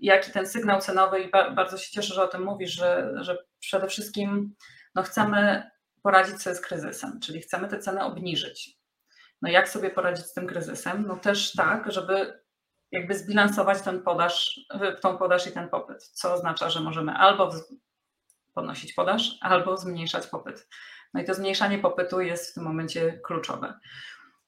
jaki ten sygnał cenowy, i bardzo się cieszę, że o tym mówisz, że, że przede wszystkim no chcemy poradzić sobie z kryzysem, czyli chcemy te ceny obniżyć. No jak sobie poradzić z tym kryzysem? No też tak, żeby jakby zbilansować ten podaż, tą podaż i ten popyt, co oznacza, że możemy albo podnosić podaż albo zmniejszać popyt. No i to zmniejszanie popytu jest w tym momencie kluczowe.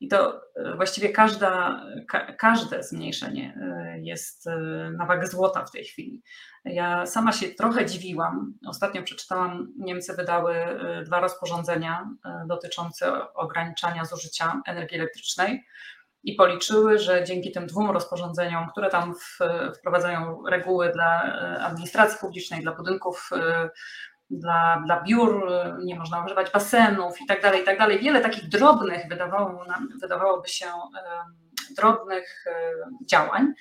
I to e, właściwie każda, ka, każde zmniejszenie e, jest e, na wagę złota w tej chwili. Ja sama się trochę dziwiłam. Ostatnio przeczytałam, Niemcy wydały dwa rozporządzenia dotyczące ograniczania zużycia energii elektrycznej i policzyły, że dzięki tym dwóm rozporządzeniom, które tam wprowadzają reguły dla administracji publicznej, dla budynków dla, dla biur, nie można używać basenów i tak dalej, i tak dalej. Wiele takich drobnych, wydawało nam, wydawałoby się, drobnych działań.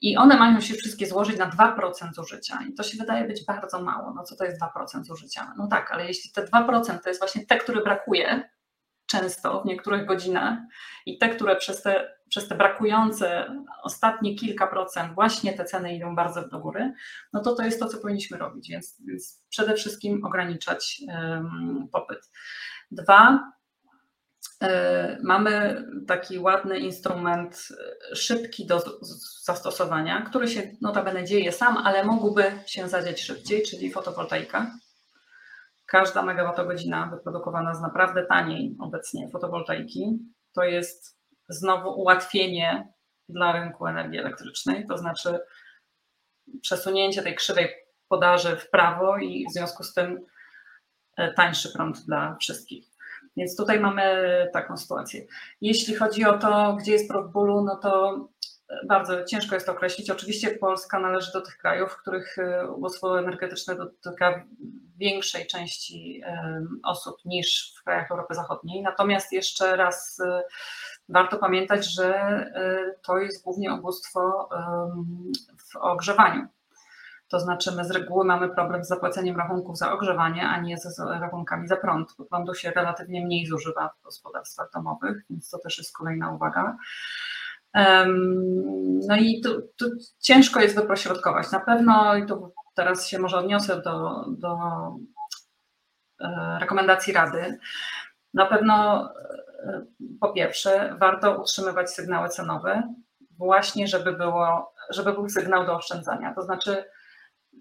I one mają się wszystkie złożyć na 2% zużycia. I to się wydaje być bardzo mało. No co to jest 2% zużycia? No tak, ale jeśli te 2% to jest właśnie te, które brakuje, często w niektórych godzinach i te, które przez te, przez te brakujące ostatnie kilka procent właśnie te ceny idą bardzo do góry, no to to jest to, co powinniśmy robić, więc, więc przede wszystkim ograniczać popyt. Dwa, e, Mamy taki ładny instrument, e, szybki do zastosowania, który się notabene dzieje sam, ale mógłby się zadziać szybciej, czyli fotowoltaika. Każda megawattogodzina wyprodukowana z naprawdę taniej obecnie fotowoltaiki to jest znowu ułatwienie dla rynku energii elektrycznej, to znaczy przesunięcie tej krzywej podaży w prawo i w związku z tym e, tańszy prąd dla wszystkich. Więc tutaj mamy taką sytuację. Jeśli chodzi o to, gdzie jest prąd bólu, no to bardzo ciężko jest to określić. Oczywiście Polska należy do tych krajów, w których e, ubóstwo energetyczne dotyka większej części osób niż w krajach Europy Zachodniej. Natomiast jeszcze raz e, warto pamiętać, że e, to jest głównie ubóstwo w ogrzewaniu. To znaczy, my z reguły mamy problem z zapłaceniem rachunków za ogrzewanie, a nie z rachunkami za prąd, bo prądu się relatywnie mniej zużywa w gospodarstwach domowych, więc to też jest kolejna uwaga. No i tu, tu, ciężko jest wypośrodkować. Na pewno, i tu teraz się może odniosę do, do e, rekomendacji Rady, na pewno e, po pierwsze warto utrzymywać sygnały cenowe, właśnie żeby, było, żeby był sygnał do oszczędzania. To znaczy,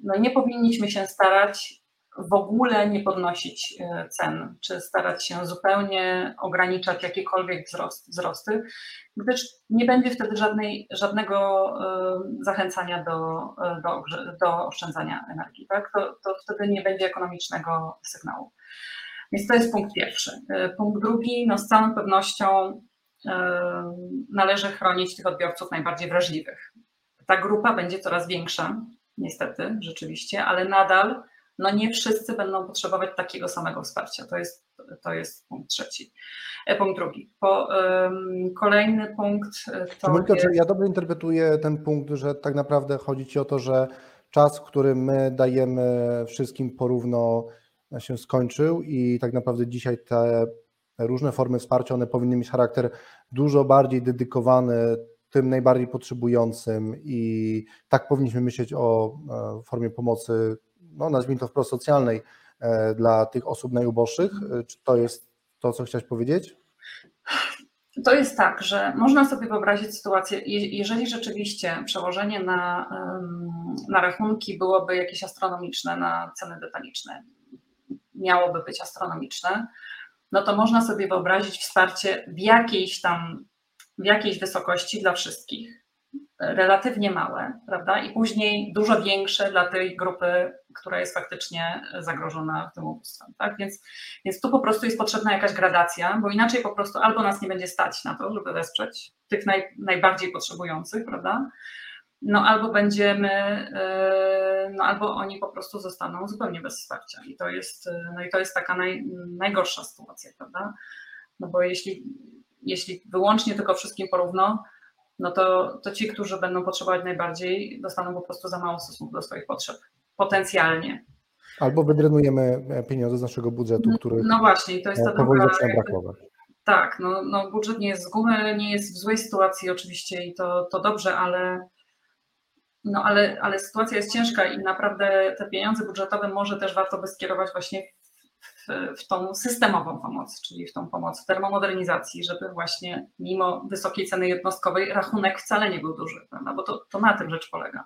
no nie powinniśmy się starać w ogóle nie podnosić e, cen, czy starać się zupełnie ograniczać jakiekolwiek wzrost, wzrosty, gdyż nie będzie wtedy żadnej, żadnego e, zachęcania do, e, do, do oszczędzania energii. Tak? To, to wtedy nie będzie ekonomicznego sygnału. Więc to jest punkt pierwszy. Punkt drugi, no z całą pewnością należy chronić tych odbiorców najbardziej wrażliwych. Ta grupa będzie coraz większa, niestety, rzeczywiście, ale nadal no nie wszyscy będą potrzebować takiego samego wsparcia. To jest, to jest punkt trzeci. E, punkt drugi. Po, um, kolejny punkt e, to. Monika, jest... czy ja dobrze interpretuję ten punkt, że tak naprawdę chodzi Ci o to, że czas, który my dajemy wszystkim porówno się skończył i tak naprawdę dzisiaj te różne formy wsparcia, one powinny mieć charakter dużo bardziej dedykowany tym najbardziej potrzebującym i tak powinniśmy myśleć o e, formie pomocy no nazwijmy to wprost socjalnej e, dla tych osób najuboższych? E, czy to jest to, co chciałeś powiedzieć? To jest tak, że można sobie wyobrazić sytuację, jeżeli rzeczywiście przełożenie na, na rachunki byłoby jakieś astronomiczne, na ceny detaliczne, miałoby być astronomiczne, no to można sobie wyobrazić wsparcie w jakiejś tam, w jakiejś wysokości dla wszystkich relatywnie małe, prawda? I później dużo większe dla tej grupy, która jest faktycznie zagrożona tym ubóstwem, tak? Więc, więc tu po prostu jest potrzebna jakaś gradacja, bo inaczej po prostu albo nas nie będzie stać na to, żeby wesprzeć tych naj, najbardziej potrzebujących, prawda? No albo będziemy, e, no albo oni po prostu zostaną zupełnie bez wsparcia. I to jest, no i to jest taka naj, najgorsza sytuacja, prawda? No bo jeśli, jeśli wyłącznie tylko wszystkim porówno, no to, to ci, którzy będą potrzebować najbardziej, dostaną po prostu za mało w stosunku do swoich potrzeb, potencjalnie. Albo wydrenujemy pieniądze z naszego budżetu, który no właśnie, to jest ta powoli druga, zaczyna brakować. Tak, no, no budżet nie jest z gumy, nie jest w złej sytuacji oczywiście i to, to dobrze, ale, no ale, ale sytuacja jest ciężka i naprawdę te pieniądze budżetowe może też warto by skierować właśnie w, tą systemową pomoc, czyli w tą pomoc w termomodernizacji, żeby właśnie mimo wysokiej ceny jednostkowej rachunek wcale nie był duży, prawda? bo to, to na tym rzecz polega.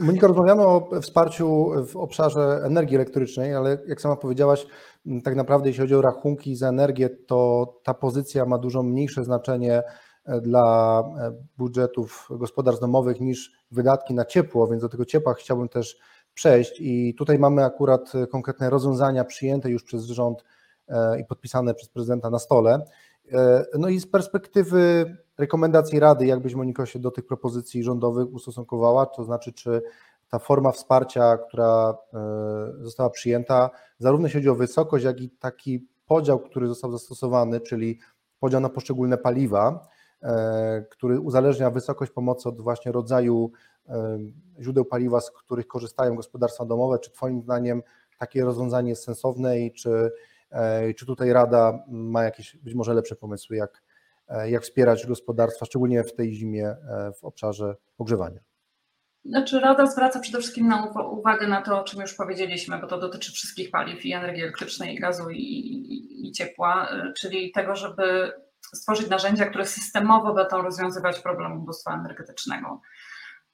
Monika, rozmawiamy o wsparciu w obszarze energii elektrycznej, ale jak sama powiedziałaś, tak naprawdę jeśli chodzi o rachunki za energię, to ta pozycja ma dużo mniejsze znaczenie e, dla e, budżetów gospodarstw domowych niż wydatki na ciepło, więc do tego ciepła chciałbym też przejść i tutaj mamy akurat konkretne rozwiązania przyjęte już przez rząd e, i podpisane przez prezydenta na stole. No i z perspektywy rekomendacji Rady, jak byś Moniko się do tych propozycji rządowych ustosunkowała, to znaczy czy ta forma wsparcia, która e, została przyjęta, zarówno jeśli chodzi o wysokość, jak i taki podział, który został zastosowany, czyli podział na poszczególne paliwa, e, który uzależnia wysokość pomocy od właśnie rodzaju e, źródeł paliwa, z których korzystają gospodarstwa domowe. Czy Twoim zdaniem takie rozwiązanie jest sensowne i czy, czy tutaj Rada ma jakieś być może lepsze pomysły, jak, jak wspierać gospodarstwa, szczególnie w tej zimie w obszarze ogrzewania? Znaczy Rada zwraca przede wszystkim na uwagę na to, o czym już powiedzieliśmy, bo to dotyczy wszystkich paliw i energii elektrycznej, i gazu, i, i, i ciepła, czyli tego, żeby stworzyć narzędzia, które systemowo będą rozwiązywać problem ubóstwa energetycznego.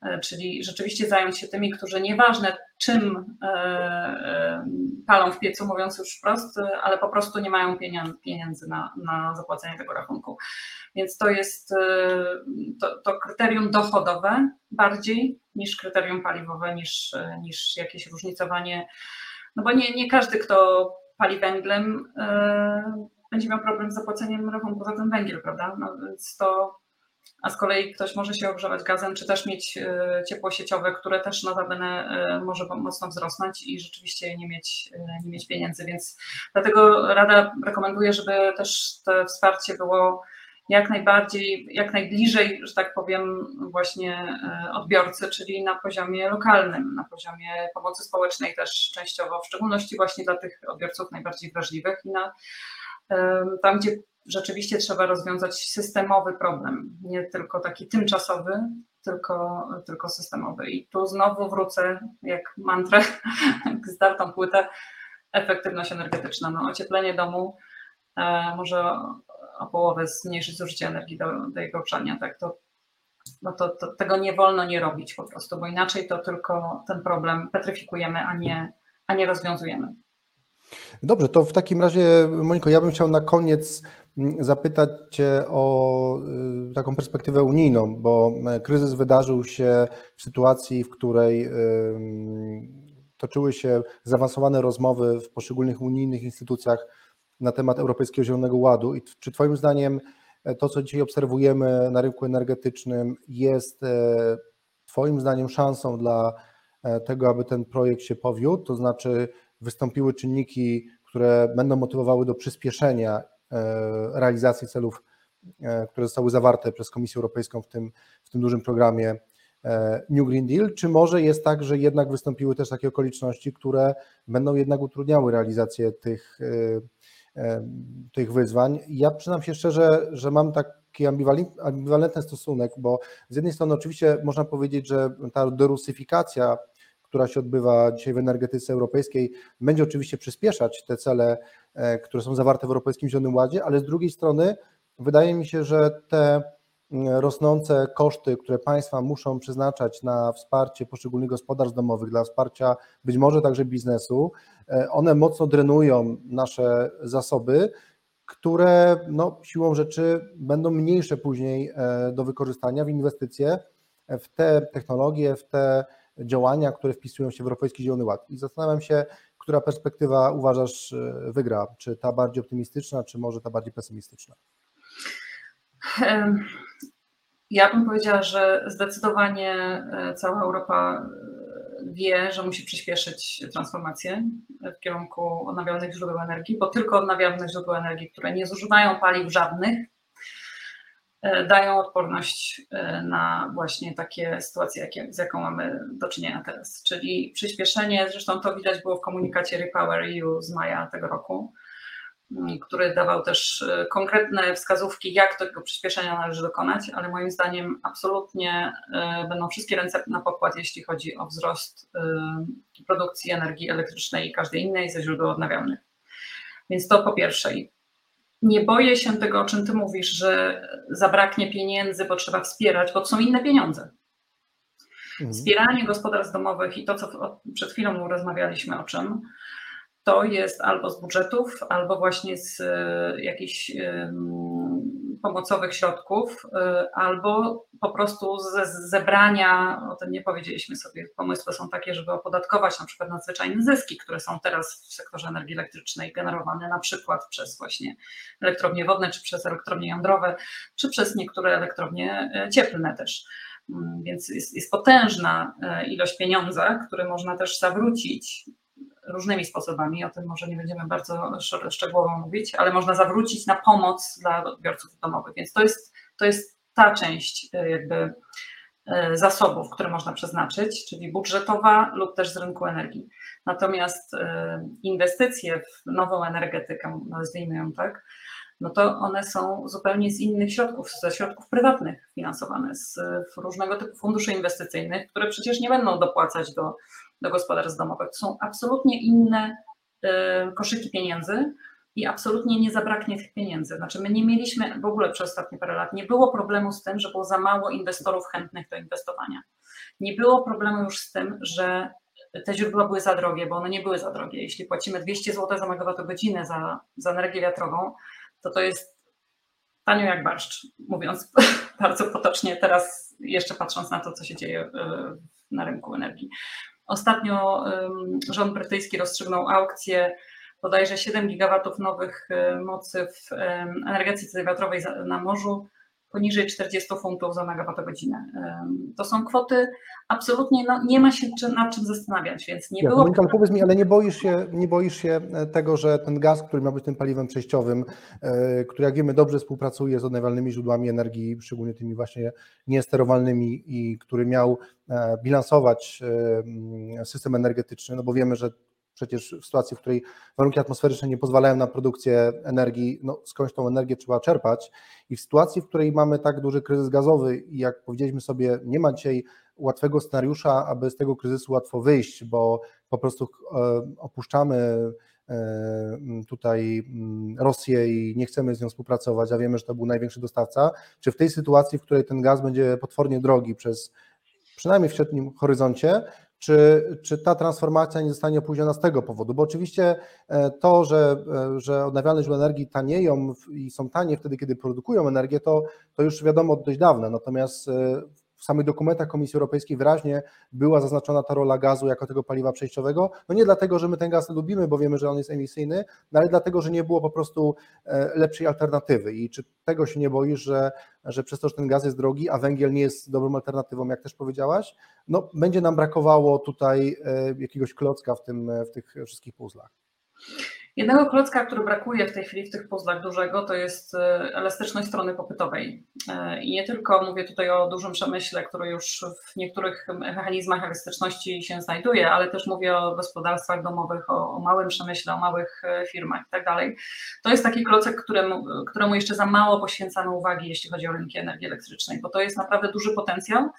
E, czyli rzeczywiście zająć się tymi, którzy nieważne czym e, e, palą w piecu, mówiąc już wprost, ale po prostu nie mają pieniędzy na, na zapłacenie tego rachunku. Więc to jest to, to kryterium dochodowe bardziej niż kryterium paliwowe, niż, niż jakieś różnicowanie. No bo nie, nie każdy, kto pali węglem, będzie miał problem z zapłaceniem rachunku za ten węgiel, prawda? No więc to a z kolei ktoś może się ogrzewać gazem, czy też mieć e, ciepło sieciowe, które też notabene e, może mocno wzrosnąć i rzeczywiście nie mieć, e, nie mieć pieniędzy, więc dlatego Rada rekomenduje, żeby też to wsparcie było jak najbardziej, jak najbliżej, że tak powiem, właśnie odbiorcy, czyli na poziomie lokalnym, na poziomie pomocy społecznej też częściowo, w szczególności właśnie dla tych odbiorców najbardziej wrażliwych i na tam, gdzie rzeczywiście trzeba rozwiązać systemowy problem, nie tylko taki tymczasowy, tylko, tylko systemowy. I tu znowu wrócę jak mantrę, [laughs] jak zdartą płytę, efektywność energetyczna. No, ocieplenie domu e, może o połowę zmniejszyć zużycie energii do, do jego ogrzania, tak? To, no to, to, tego nie wolno nie robić po prostu, bo inaczej to tylko ten problem petryfikujemy, a nie, a nie rozwiązujemy. Dobrze, to w takim razie, Moniko, ja bym chciał na koniec zapytać Cię o y, taką perspektywę unijną, bo e, kryzys wydarzył się w sytuacji, w której toczyły się zaawansowane rozmowy w poszczególnych unijnych instytucjach na temat Europejskiego Zielonego Ładu. I czy Twoim zdaniem e, to, co dzisiaj obserwujemy na rynku energetycznym, jest e, Twoim zdaniem szansą dla tego, aby ten projekt się powiódł? To znaczy, wystąpiły czynniki, które będą motywowały do przyspieszenia realizacji celów, e, które zostały zawarte przez Komisję Europejską w tym, w tym dużym programie e, New Green Deal, czy może jest tak, że jednak wystąpiły też takie okoliczności, które będą jednak utrudniały realizację tych, tych wyzwań. Ja przyznam się szczerze, że mam taki ambiwalentny stosunek, bo z jednej strony oczywiście można powiedzieć, że ta derusyfikacja która się odbywa dzisiaj w energetyce europejskiej, będzie oczywiście przyspieszać te cele, e, które są zawarte w Europejskim Zielonym Ładzie, ale z drugiej strony wydaje mi się, że te mm, rosnące koszty, które państwa muszą przeznaczać na wsparcie poszczególnych gospodarstw domowych, dla wsparcia być może także biznesu, e, one mocno drenują nasze zasoby, które no, siłą rzeczy będą mniejsze później e, do wykorzystania w inwestycje w te technologie, w te działania, które wpisują się w Europejski Zielony Ład. I zastanawiam się, która perspektywa uważasz e, wygra? Czy ta bardziej optymistyczna, czy może ta bardziej pesymistyczna? Ja bym powiedziała, że zdecydowanie e, cała Europa e, wie, że musi przyspieszyć transformację w kierunku odnawialnych źródeł energii, bo tylko odnawialne źródła energii, które nie zużywają paliw żadnych, dają odporność e, na właśnie takie sytuacje, jakie, z jaką mamy do czynienia teraz. Czyli przyspieszenie, zresztą to widać było w komunikacie Repower EU z maja tego roku, mm, który dawał też e, konkretne wskazówki, jak tego przyspieszenia należy dokonać, ale moim zdaniem absolutnie będą wszystkie ręce na pokład, jeśli chodzi o wzrost produkcji energii elektrycznej i każdej innej ze źródeł odnawialnych. Więc to po pierwsze nie boję się tego, o czym ty mówisz, że zabraknie pieniędzy, bo trzeba wspierać, bo to są inne pieniądze. Mhm. Wspieranie gospodarstw domowych i to, co przed chwilą rozmawialiśmy o czym, to jest albo z budżetów, albo właśnie z e, jakichś pomocowych środków, e, albo po prostu ze zebrania, o tym nie powiedzieliśmy sobie, pomysły są takie, żeby opodatkować na przykład nadzwyczajne zyski, które są teraz w sektorze energii elektrycznej generowane na przykład przez właśnie elektrownie wodne, czy przez elektrownie jądrowe, czy przez niektóre elektrownie e, cieplne też. Mm, więc jest, jest potężna ilość pieniądza, które można też zawrócić różnymi sposobami, o tym może nie będziemy bardzo szczegółowo mówić, ale można zawrócić na pomoc dla odbiorców domowych, więc to jest, to jest ta część e, jakby e, zasobów, które można przeznaczyć, czyli budżetowa lub też z rynku energii. Natomiast e, inwestycje w nową energetykę, nazwijmy ją tak, no to one są zupełnie z innych środków, ze środków prywatnych finansowane, z różnego typu funduszy inwestycyjnych, które przecież nie będą dopłacać do do gospodarstw domowych. To są absolutnie inne y, koszyki pieniędzy i absolutnie nie zabraknie tych pieniędzy. Znaczy, my nie mieliśmy w ogóle przez ostatnie parę lat, nie było problemu z tym, że było za mało inwestorów chętnych do inwestowania. Nie było problemu już z tym, że te źródła były za drogie, bo one nie były za drogie. Jeśli płacimy 200 zł za megawattogodzinę za, za energię wiatrową, to to jest tanio jak barszcz, mówiąc [laughs] bardzo potocznie, teraz jeszcze patrząc na to, co się dzieje y, na rynku energii. Ostatnio rząd brytyjski rozstrzygnął aukcję bodajże 7 gigawatów nowych mocy w energetyce wiatrowej na morzu poniżej 40 funtów za megawattogodzinę. To są kwoty absolutnie, no, nie ma się nad czym zastanawiać, więc nie ja, było... Monika, powiedz mi, ale nie boisz, się, nie boisz się e, tego, że ten gaz, który ma być tym paliwem przejściowym, e, który jak wiemy dobrze współpracuje z odnawialnymi źródłami energii, szczególnie tymi właśnie niesterowalnymi i który miał e, bilansować system energetyczny, no bo wiemy, że przecież w sytuacji, w której warunki atmosferyczne nie pozwalają na produkcję energii, no skądś tą energię trzeba czerpać. I w sytuacji, w której mamy tak duży kryzys gazowy i jak powiedzieliśmy sobie, nie ma dzisiaj łatwego scenariusza, aby z tego kryzysu łatwo wyjść, bo po prostu e, opuszczamy e, tutaj Rosję i nie chcemy z nią współpracować, a wiemy, że to był największy dostawca, czy w tej sytuacji, w której ten gaz będzie potwornie drogi przez przynajmniej w średnim horyzoncie, czy, czy ta transformacja nie zostanie opóźniona z tego powodu? Bo oczywiście e, to, że, e, że odnawialne źródła energii tanieją i są tanie wtedy, kiedy produkują energię, to, to już wiadomo od dość dawna. Natomiast e, w samych dokumentach Komisji Europejskiej wyraźnie była zaznaczona ta rola gazu jako tego paliwa przejściowego. No nie dlatego, że my ten gaz lubimy, bo wiemy, że on jest emisyjny, no ale dlatego, że nie było po prostu e, lepszej alternatywy. I czy tego się nie boisz, że, że przez to, że ten gaz jest drogi, a węgiel nie jest dobrą alternatywą, jak też powiedziałaś, no będzie nam brakowało tutaj e, jakiegoś klocka w, tym, w tych wszystkich puzzlach. Jednego klocka, który brakuje w tej chwili w tych puzzlach dużego, to jest e, elastyczność strony popytowej. E, I nie tylko mówię tutaj o dużym przemyśle, który już w niektórych mechanizmach elastyczności się znajduje, ale też mówię o gospodarstwach domowych, o, małym przemyśle, o małych e, firmach i tak. To jest taki klocek, któremu, któremu jeszcze za mało poświęcano uwagi, jeśli chodzi o rynki energii elektrycznej, bo to jest naprawdę duży potencjał,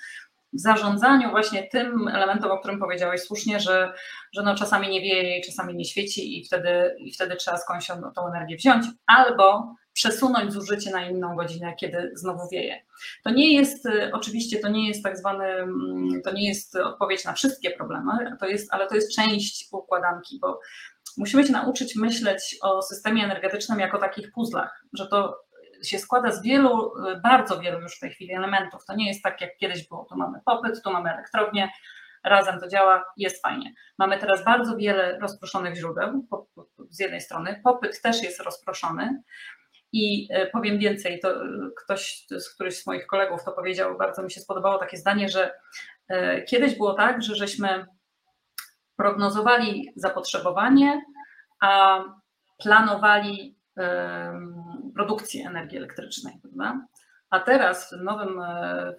w zarządzaniu właśnie tym elementem, o którym powiedziałeś słusznie, że, że no czasami nie wieje i czasami nie świeci i wtedy, i wtedy trzeba skądś tą energię wziąć, albo przesunąć zużycie na inną godzinę, kiedy znowu wieje. To nie jest, oczywiście to nie jest tak zwany, mm, to nie jest odpowiedź na wszystkie problemy, to jest, ale to jest część układanki, bo musimy się nauczyć myśleć o systemie energetycznym jako takich puzzlach, że to się składa z wielu, bardzo wielu już w tej chwili elementów. To nie jest tak, jak kiedyś było. Tu mamy popyt, tu mamy elektrownię, razem to działa, jest fajnie. Mamy teraz bardzo wiele rozproszonych źródeł z jednej strony, popyt też jest rozproszony. I e, powiem więcej, to e, ktoś, któryś z moich kolegów to powiedział, bardzo mi się spodobało takie zdanie, że kiedyś było tak, że żeśmy prognozowali zapotrzebowanie, a planowali produkcji energii elektrycznej, prawda? A teraz w, nowym,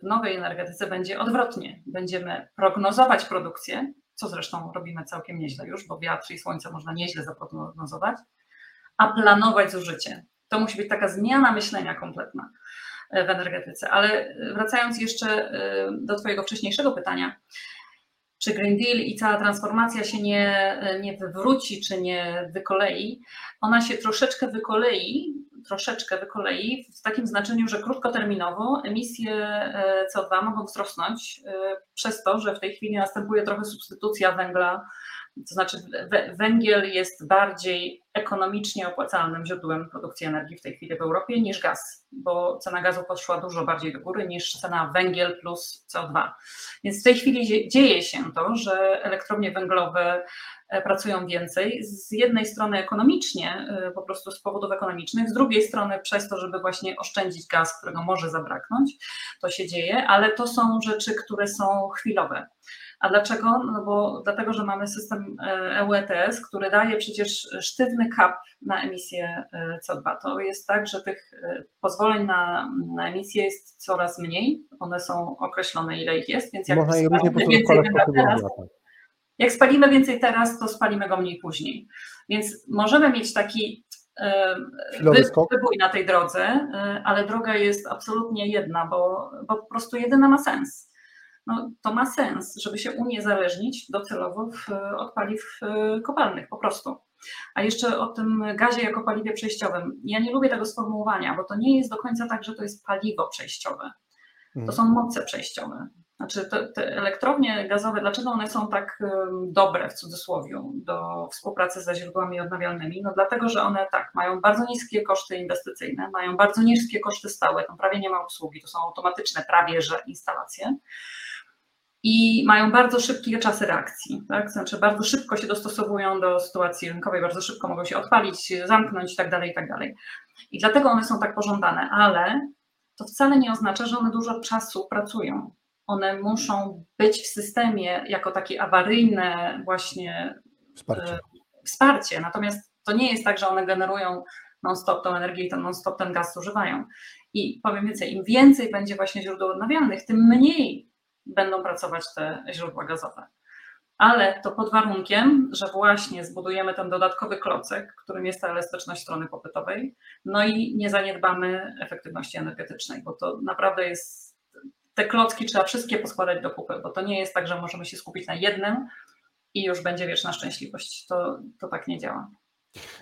w nowej energetyce będzie odwrotnie. Będziemy prognozować produkcję, co zresztą robimy całkiem nieźle już, bo wiatr i słońce można nieźle zaprognozować, a planować zużycie. To musi być taka zmiana myślenia kompletna w energetyce. Ale wracając jeszcze do Twojego wcześniejszego pytania, czy Green Deal i cała transformacja się nie, nie wywróci, czy nie wykolei, ona się troszeczkę wykolei, troszeczkę wykolei w takim znaczeniu, że krótkoterminowo emisje e, CO2 mogą wzrosnąć e, przez to, że w tej chwili następuje trochę substytucja węgla, to znaczy węgiel jest bardziej ekonomicznie opłacalnym źródłem produkcji energii w tej chwili w Europie niż gaz, bo cena gazu poszła dużo bardziej do góry niż cena węgiel plus CO2. Więc w tej chwili dzieje się to, że elektrownie węglowe E, pracują więcej. Z jednej strony ekonomicznie, e, po prostu z powodów ekonomicznych, z drugiej strony przez to, żeby właśnie oszczędzić gaz, którego może zabraknąć, to się dzieje, ale to są rzeczy, które są chwilowe. A dlaczego? No bo dlatego, że mamy system EU ETS, który daje przecież sztywny kap na emisję CO2. To jest tak, że tych pozwoleń na, na emisję jest coraz mniej. One są określone, ile ich jest, więc jak Można je różnie teraz, jak spalimy więcej teraz, to spalimy go mniej później. Więc możemy mieć taki wybój na tej drodze, e, ale droga jest absolutnie jedna, bo, bo po prostu jedyna ma sens. No, to ma sens, żeby się uniezależnić docelowo w, od paliw e, kopalnych, po prostu. A jeszcze o tym gazie jako paliwie przejściowym. Ja nie lubię tego sformułowania, bo to nie jest do końca tak, że to jest paliwo przejściowe. To są moce przejściowe. Znaczy te, te, elektrownie gazowe, dlaczego one są tak dobre w cudzysłowie do współpracy ze źródłami odnawialnymi? No dlatego, że one tak mają bardzo niskie koszty inwestycyjne, mają bardzo niskie koszty stałe, tam prawie nie ma obsługi, to są automatyczne prawie że instalacje i mają bardzo szybkie czasy reakcji, tak? Znaczy bardzo szybko się dostosowują do sytuacji rynkowej, bardzo szybko mogą się odpalić, zamknąć i tak dalej, i tak dalej. I dlatego one są tak pożądane, ale to wcale nie oznacza, że one dużo czasu pracują one muszą być w systemie jako takie awaryjne właśnie wsparcie. E, wsparcie. Natomiast to nie jest tak, że one generują non-stop tą energię i non-stop ten gaz zużywają. I powiem więcej, im więcej będzie właśnie źródeł odnawialnych, tym mniej będą pracować te źródła gazowe. Ale to pod warunkiem, że właśnie zbudujemy ten dodatkowy klocek, którym jest ta elastyczność strony popytowej, no i nie zaniedbamy efektywności energetycznej, bo to naprawdę jest te klocki trzeba wszystkie poskładać do kupy, bo to nie jest tak, że możemy się skupić na jednym i już będzie wieczna szczęśliwość. To, to tak nie działa.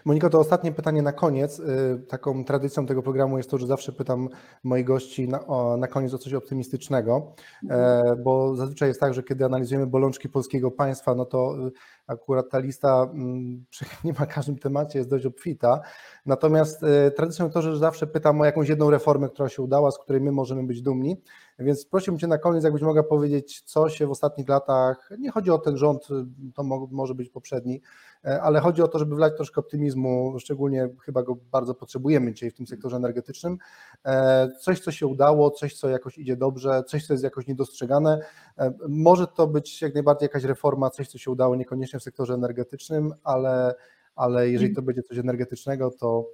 Monika, to ostatnie pytanie na koniec. Y, taką tradycją tego programu jest to, że zawsze pytam moich gości na, o, na koniec o coś optymistycznego, e, bo zazwyczaj jest tak, że kiedy analizujemy bolączki polskiego państwa, no to y, akurat ta lista mm, [laughs] nie ma każdym temacie, jest dość obfita. Natomiast y, tradycją to, że zawsze pytam o jakąś jedną reformę, która się udała, z której my możemy być dumni. Więc prosiłbym Cię na koniec, jakbyś mogła powiedzieć, co się w ostatnich latach, nie chodzi o ten rząd, to może być poprzedni, e, ale chodzi o to, żeby wlać troszkę optymizmu, szczególnie chyba go bardzo potrzebujemy dzisiaj w tym sektorze energetycznym. E, coś, co się udało, coś, co jakoś idzie dobrze, coś, co jest jakoś niedostrzegane. E, może to być jak najbardziej jakaś reforma, coś, co się udało niekoniecznie w sektorze energetycznym, ale, ale jeżeli to będzie coś energetycznego, to,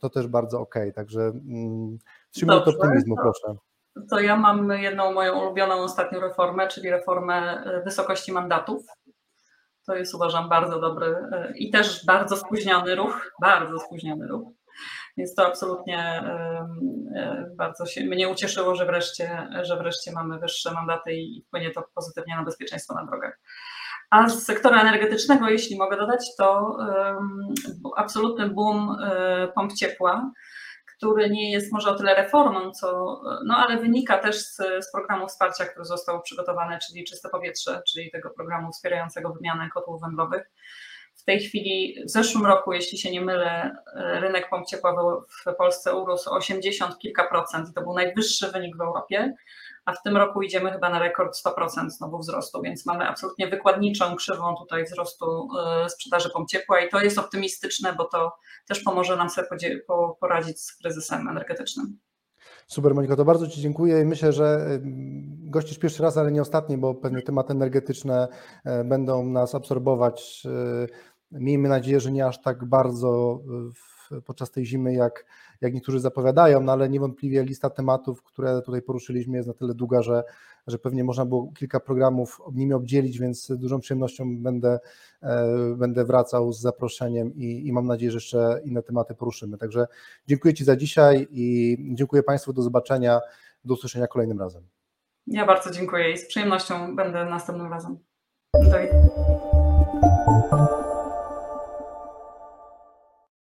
to też bardzo ok. Także mm, trzymaj to optymizmu, proszę to ja mam jedną moją ulubioną ostatnią reformę, czyli reformę e, wysokości mandatów. To jest uważam bardzo dobry e, i też bardzo spóźniony ruch, bardzo spóźniony ruch. Więc to absolutnie e, bardzo się mnie ucieszyło, że wreszcie, że wreszcie mamy wyższe mandaty i wpłynie to pozytywnie na bezpieczeństwo na drogach. A z sektora energetycznego, jeśli mogę dodać, to absolutny boom pomp ciepła który nie jest może o tyle reformą, co, no ale wynika też z, z programu wsparcia, który został przygotowany, czyli Czyste Powietrze, czyli tego programu wspierającego wymianę kotłów węglowych. W tej chwili, w zeszłym roku, jeśli się nie mylę, rynek pomp ciepła w Polsce urósł 80 kilka procent i to był najwyższy wynik w Europie a w tym roku idziemy chyba na rekord 100% znowu wzrostu, więc mamy absolutnie wykładniczą krzywą tutaj wzrostu e, sprzedaży pomp ciepła i to jest optymistyczne, bo to też pomoże nam sobie poradzić z kryzysem energetycznym. Super Monika, to bardzo Ci dziękuję i myślę, że gościsz pierwszy raz, ale nie ostatni, bo pewne tematy energetyczne e, będą nas absorbować. E, miejmy nadzieję, że nie aż tak bardzo podczas tej zimy, jak jak niektórzy zapowiadają, no ale niewątpliwie lista tematów, które tutaj poruszyliśmy jest na tyle długa, że, że pewnie można było kilka programów nimi obdzielić, więc z dużą przyjemnością będę, e, będę wracał z zaproszeniem i, i mam nadzieję, że jeszcze inne tematy poruszymy. Także dziękuję Ci za dzisiaj i dziękuję Państwu, do zobaczenia, do usłyszenia kolejnym razem. Ja bardzo dziękuję i z przyjemnością będę następnym razem. Do widzenia.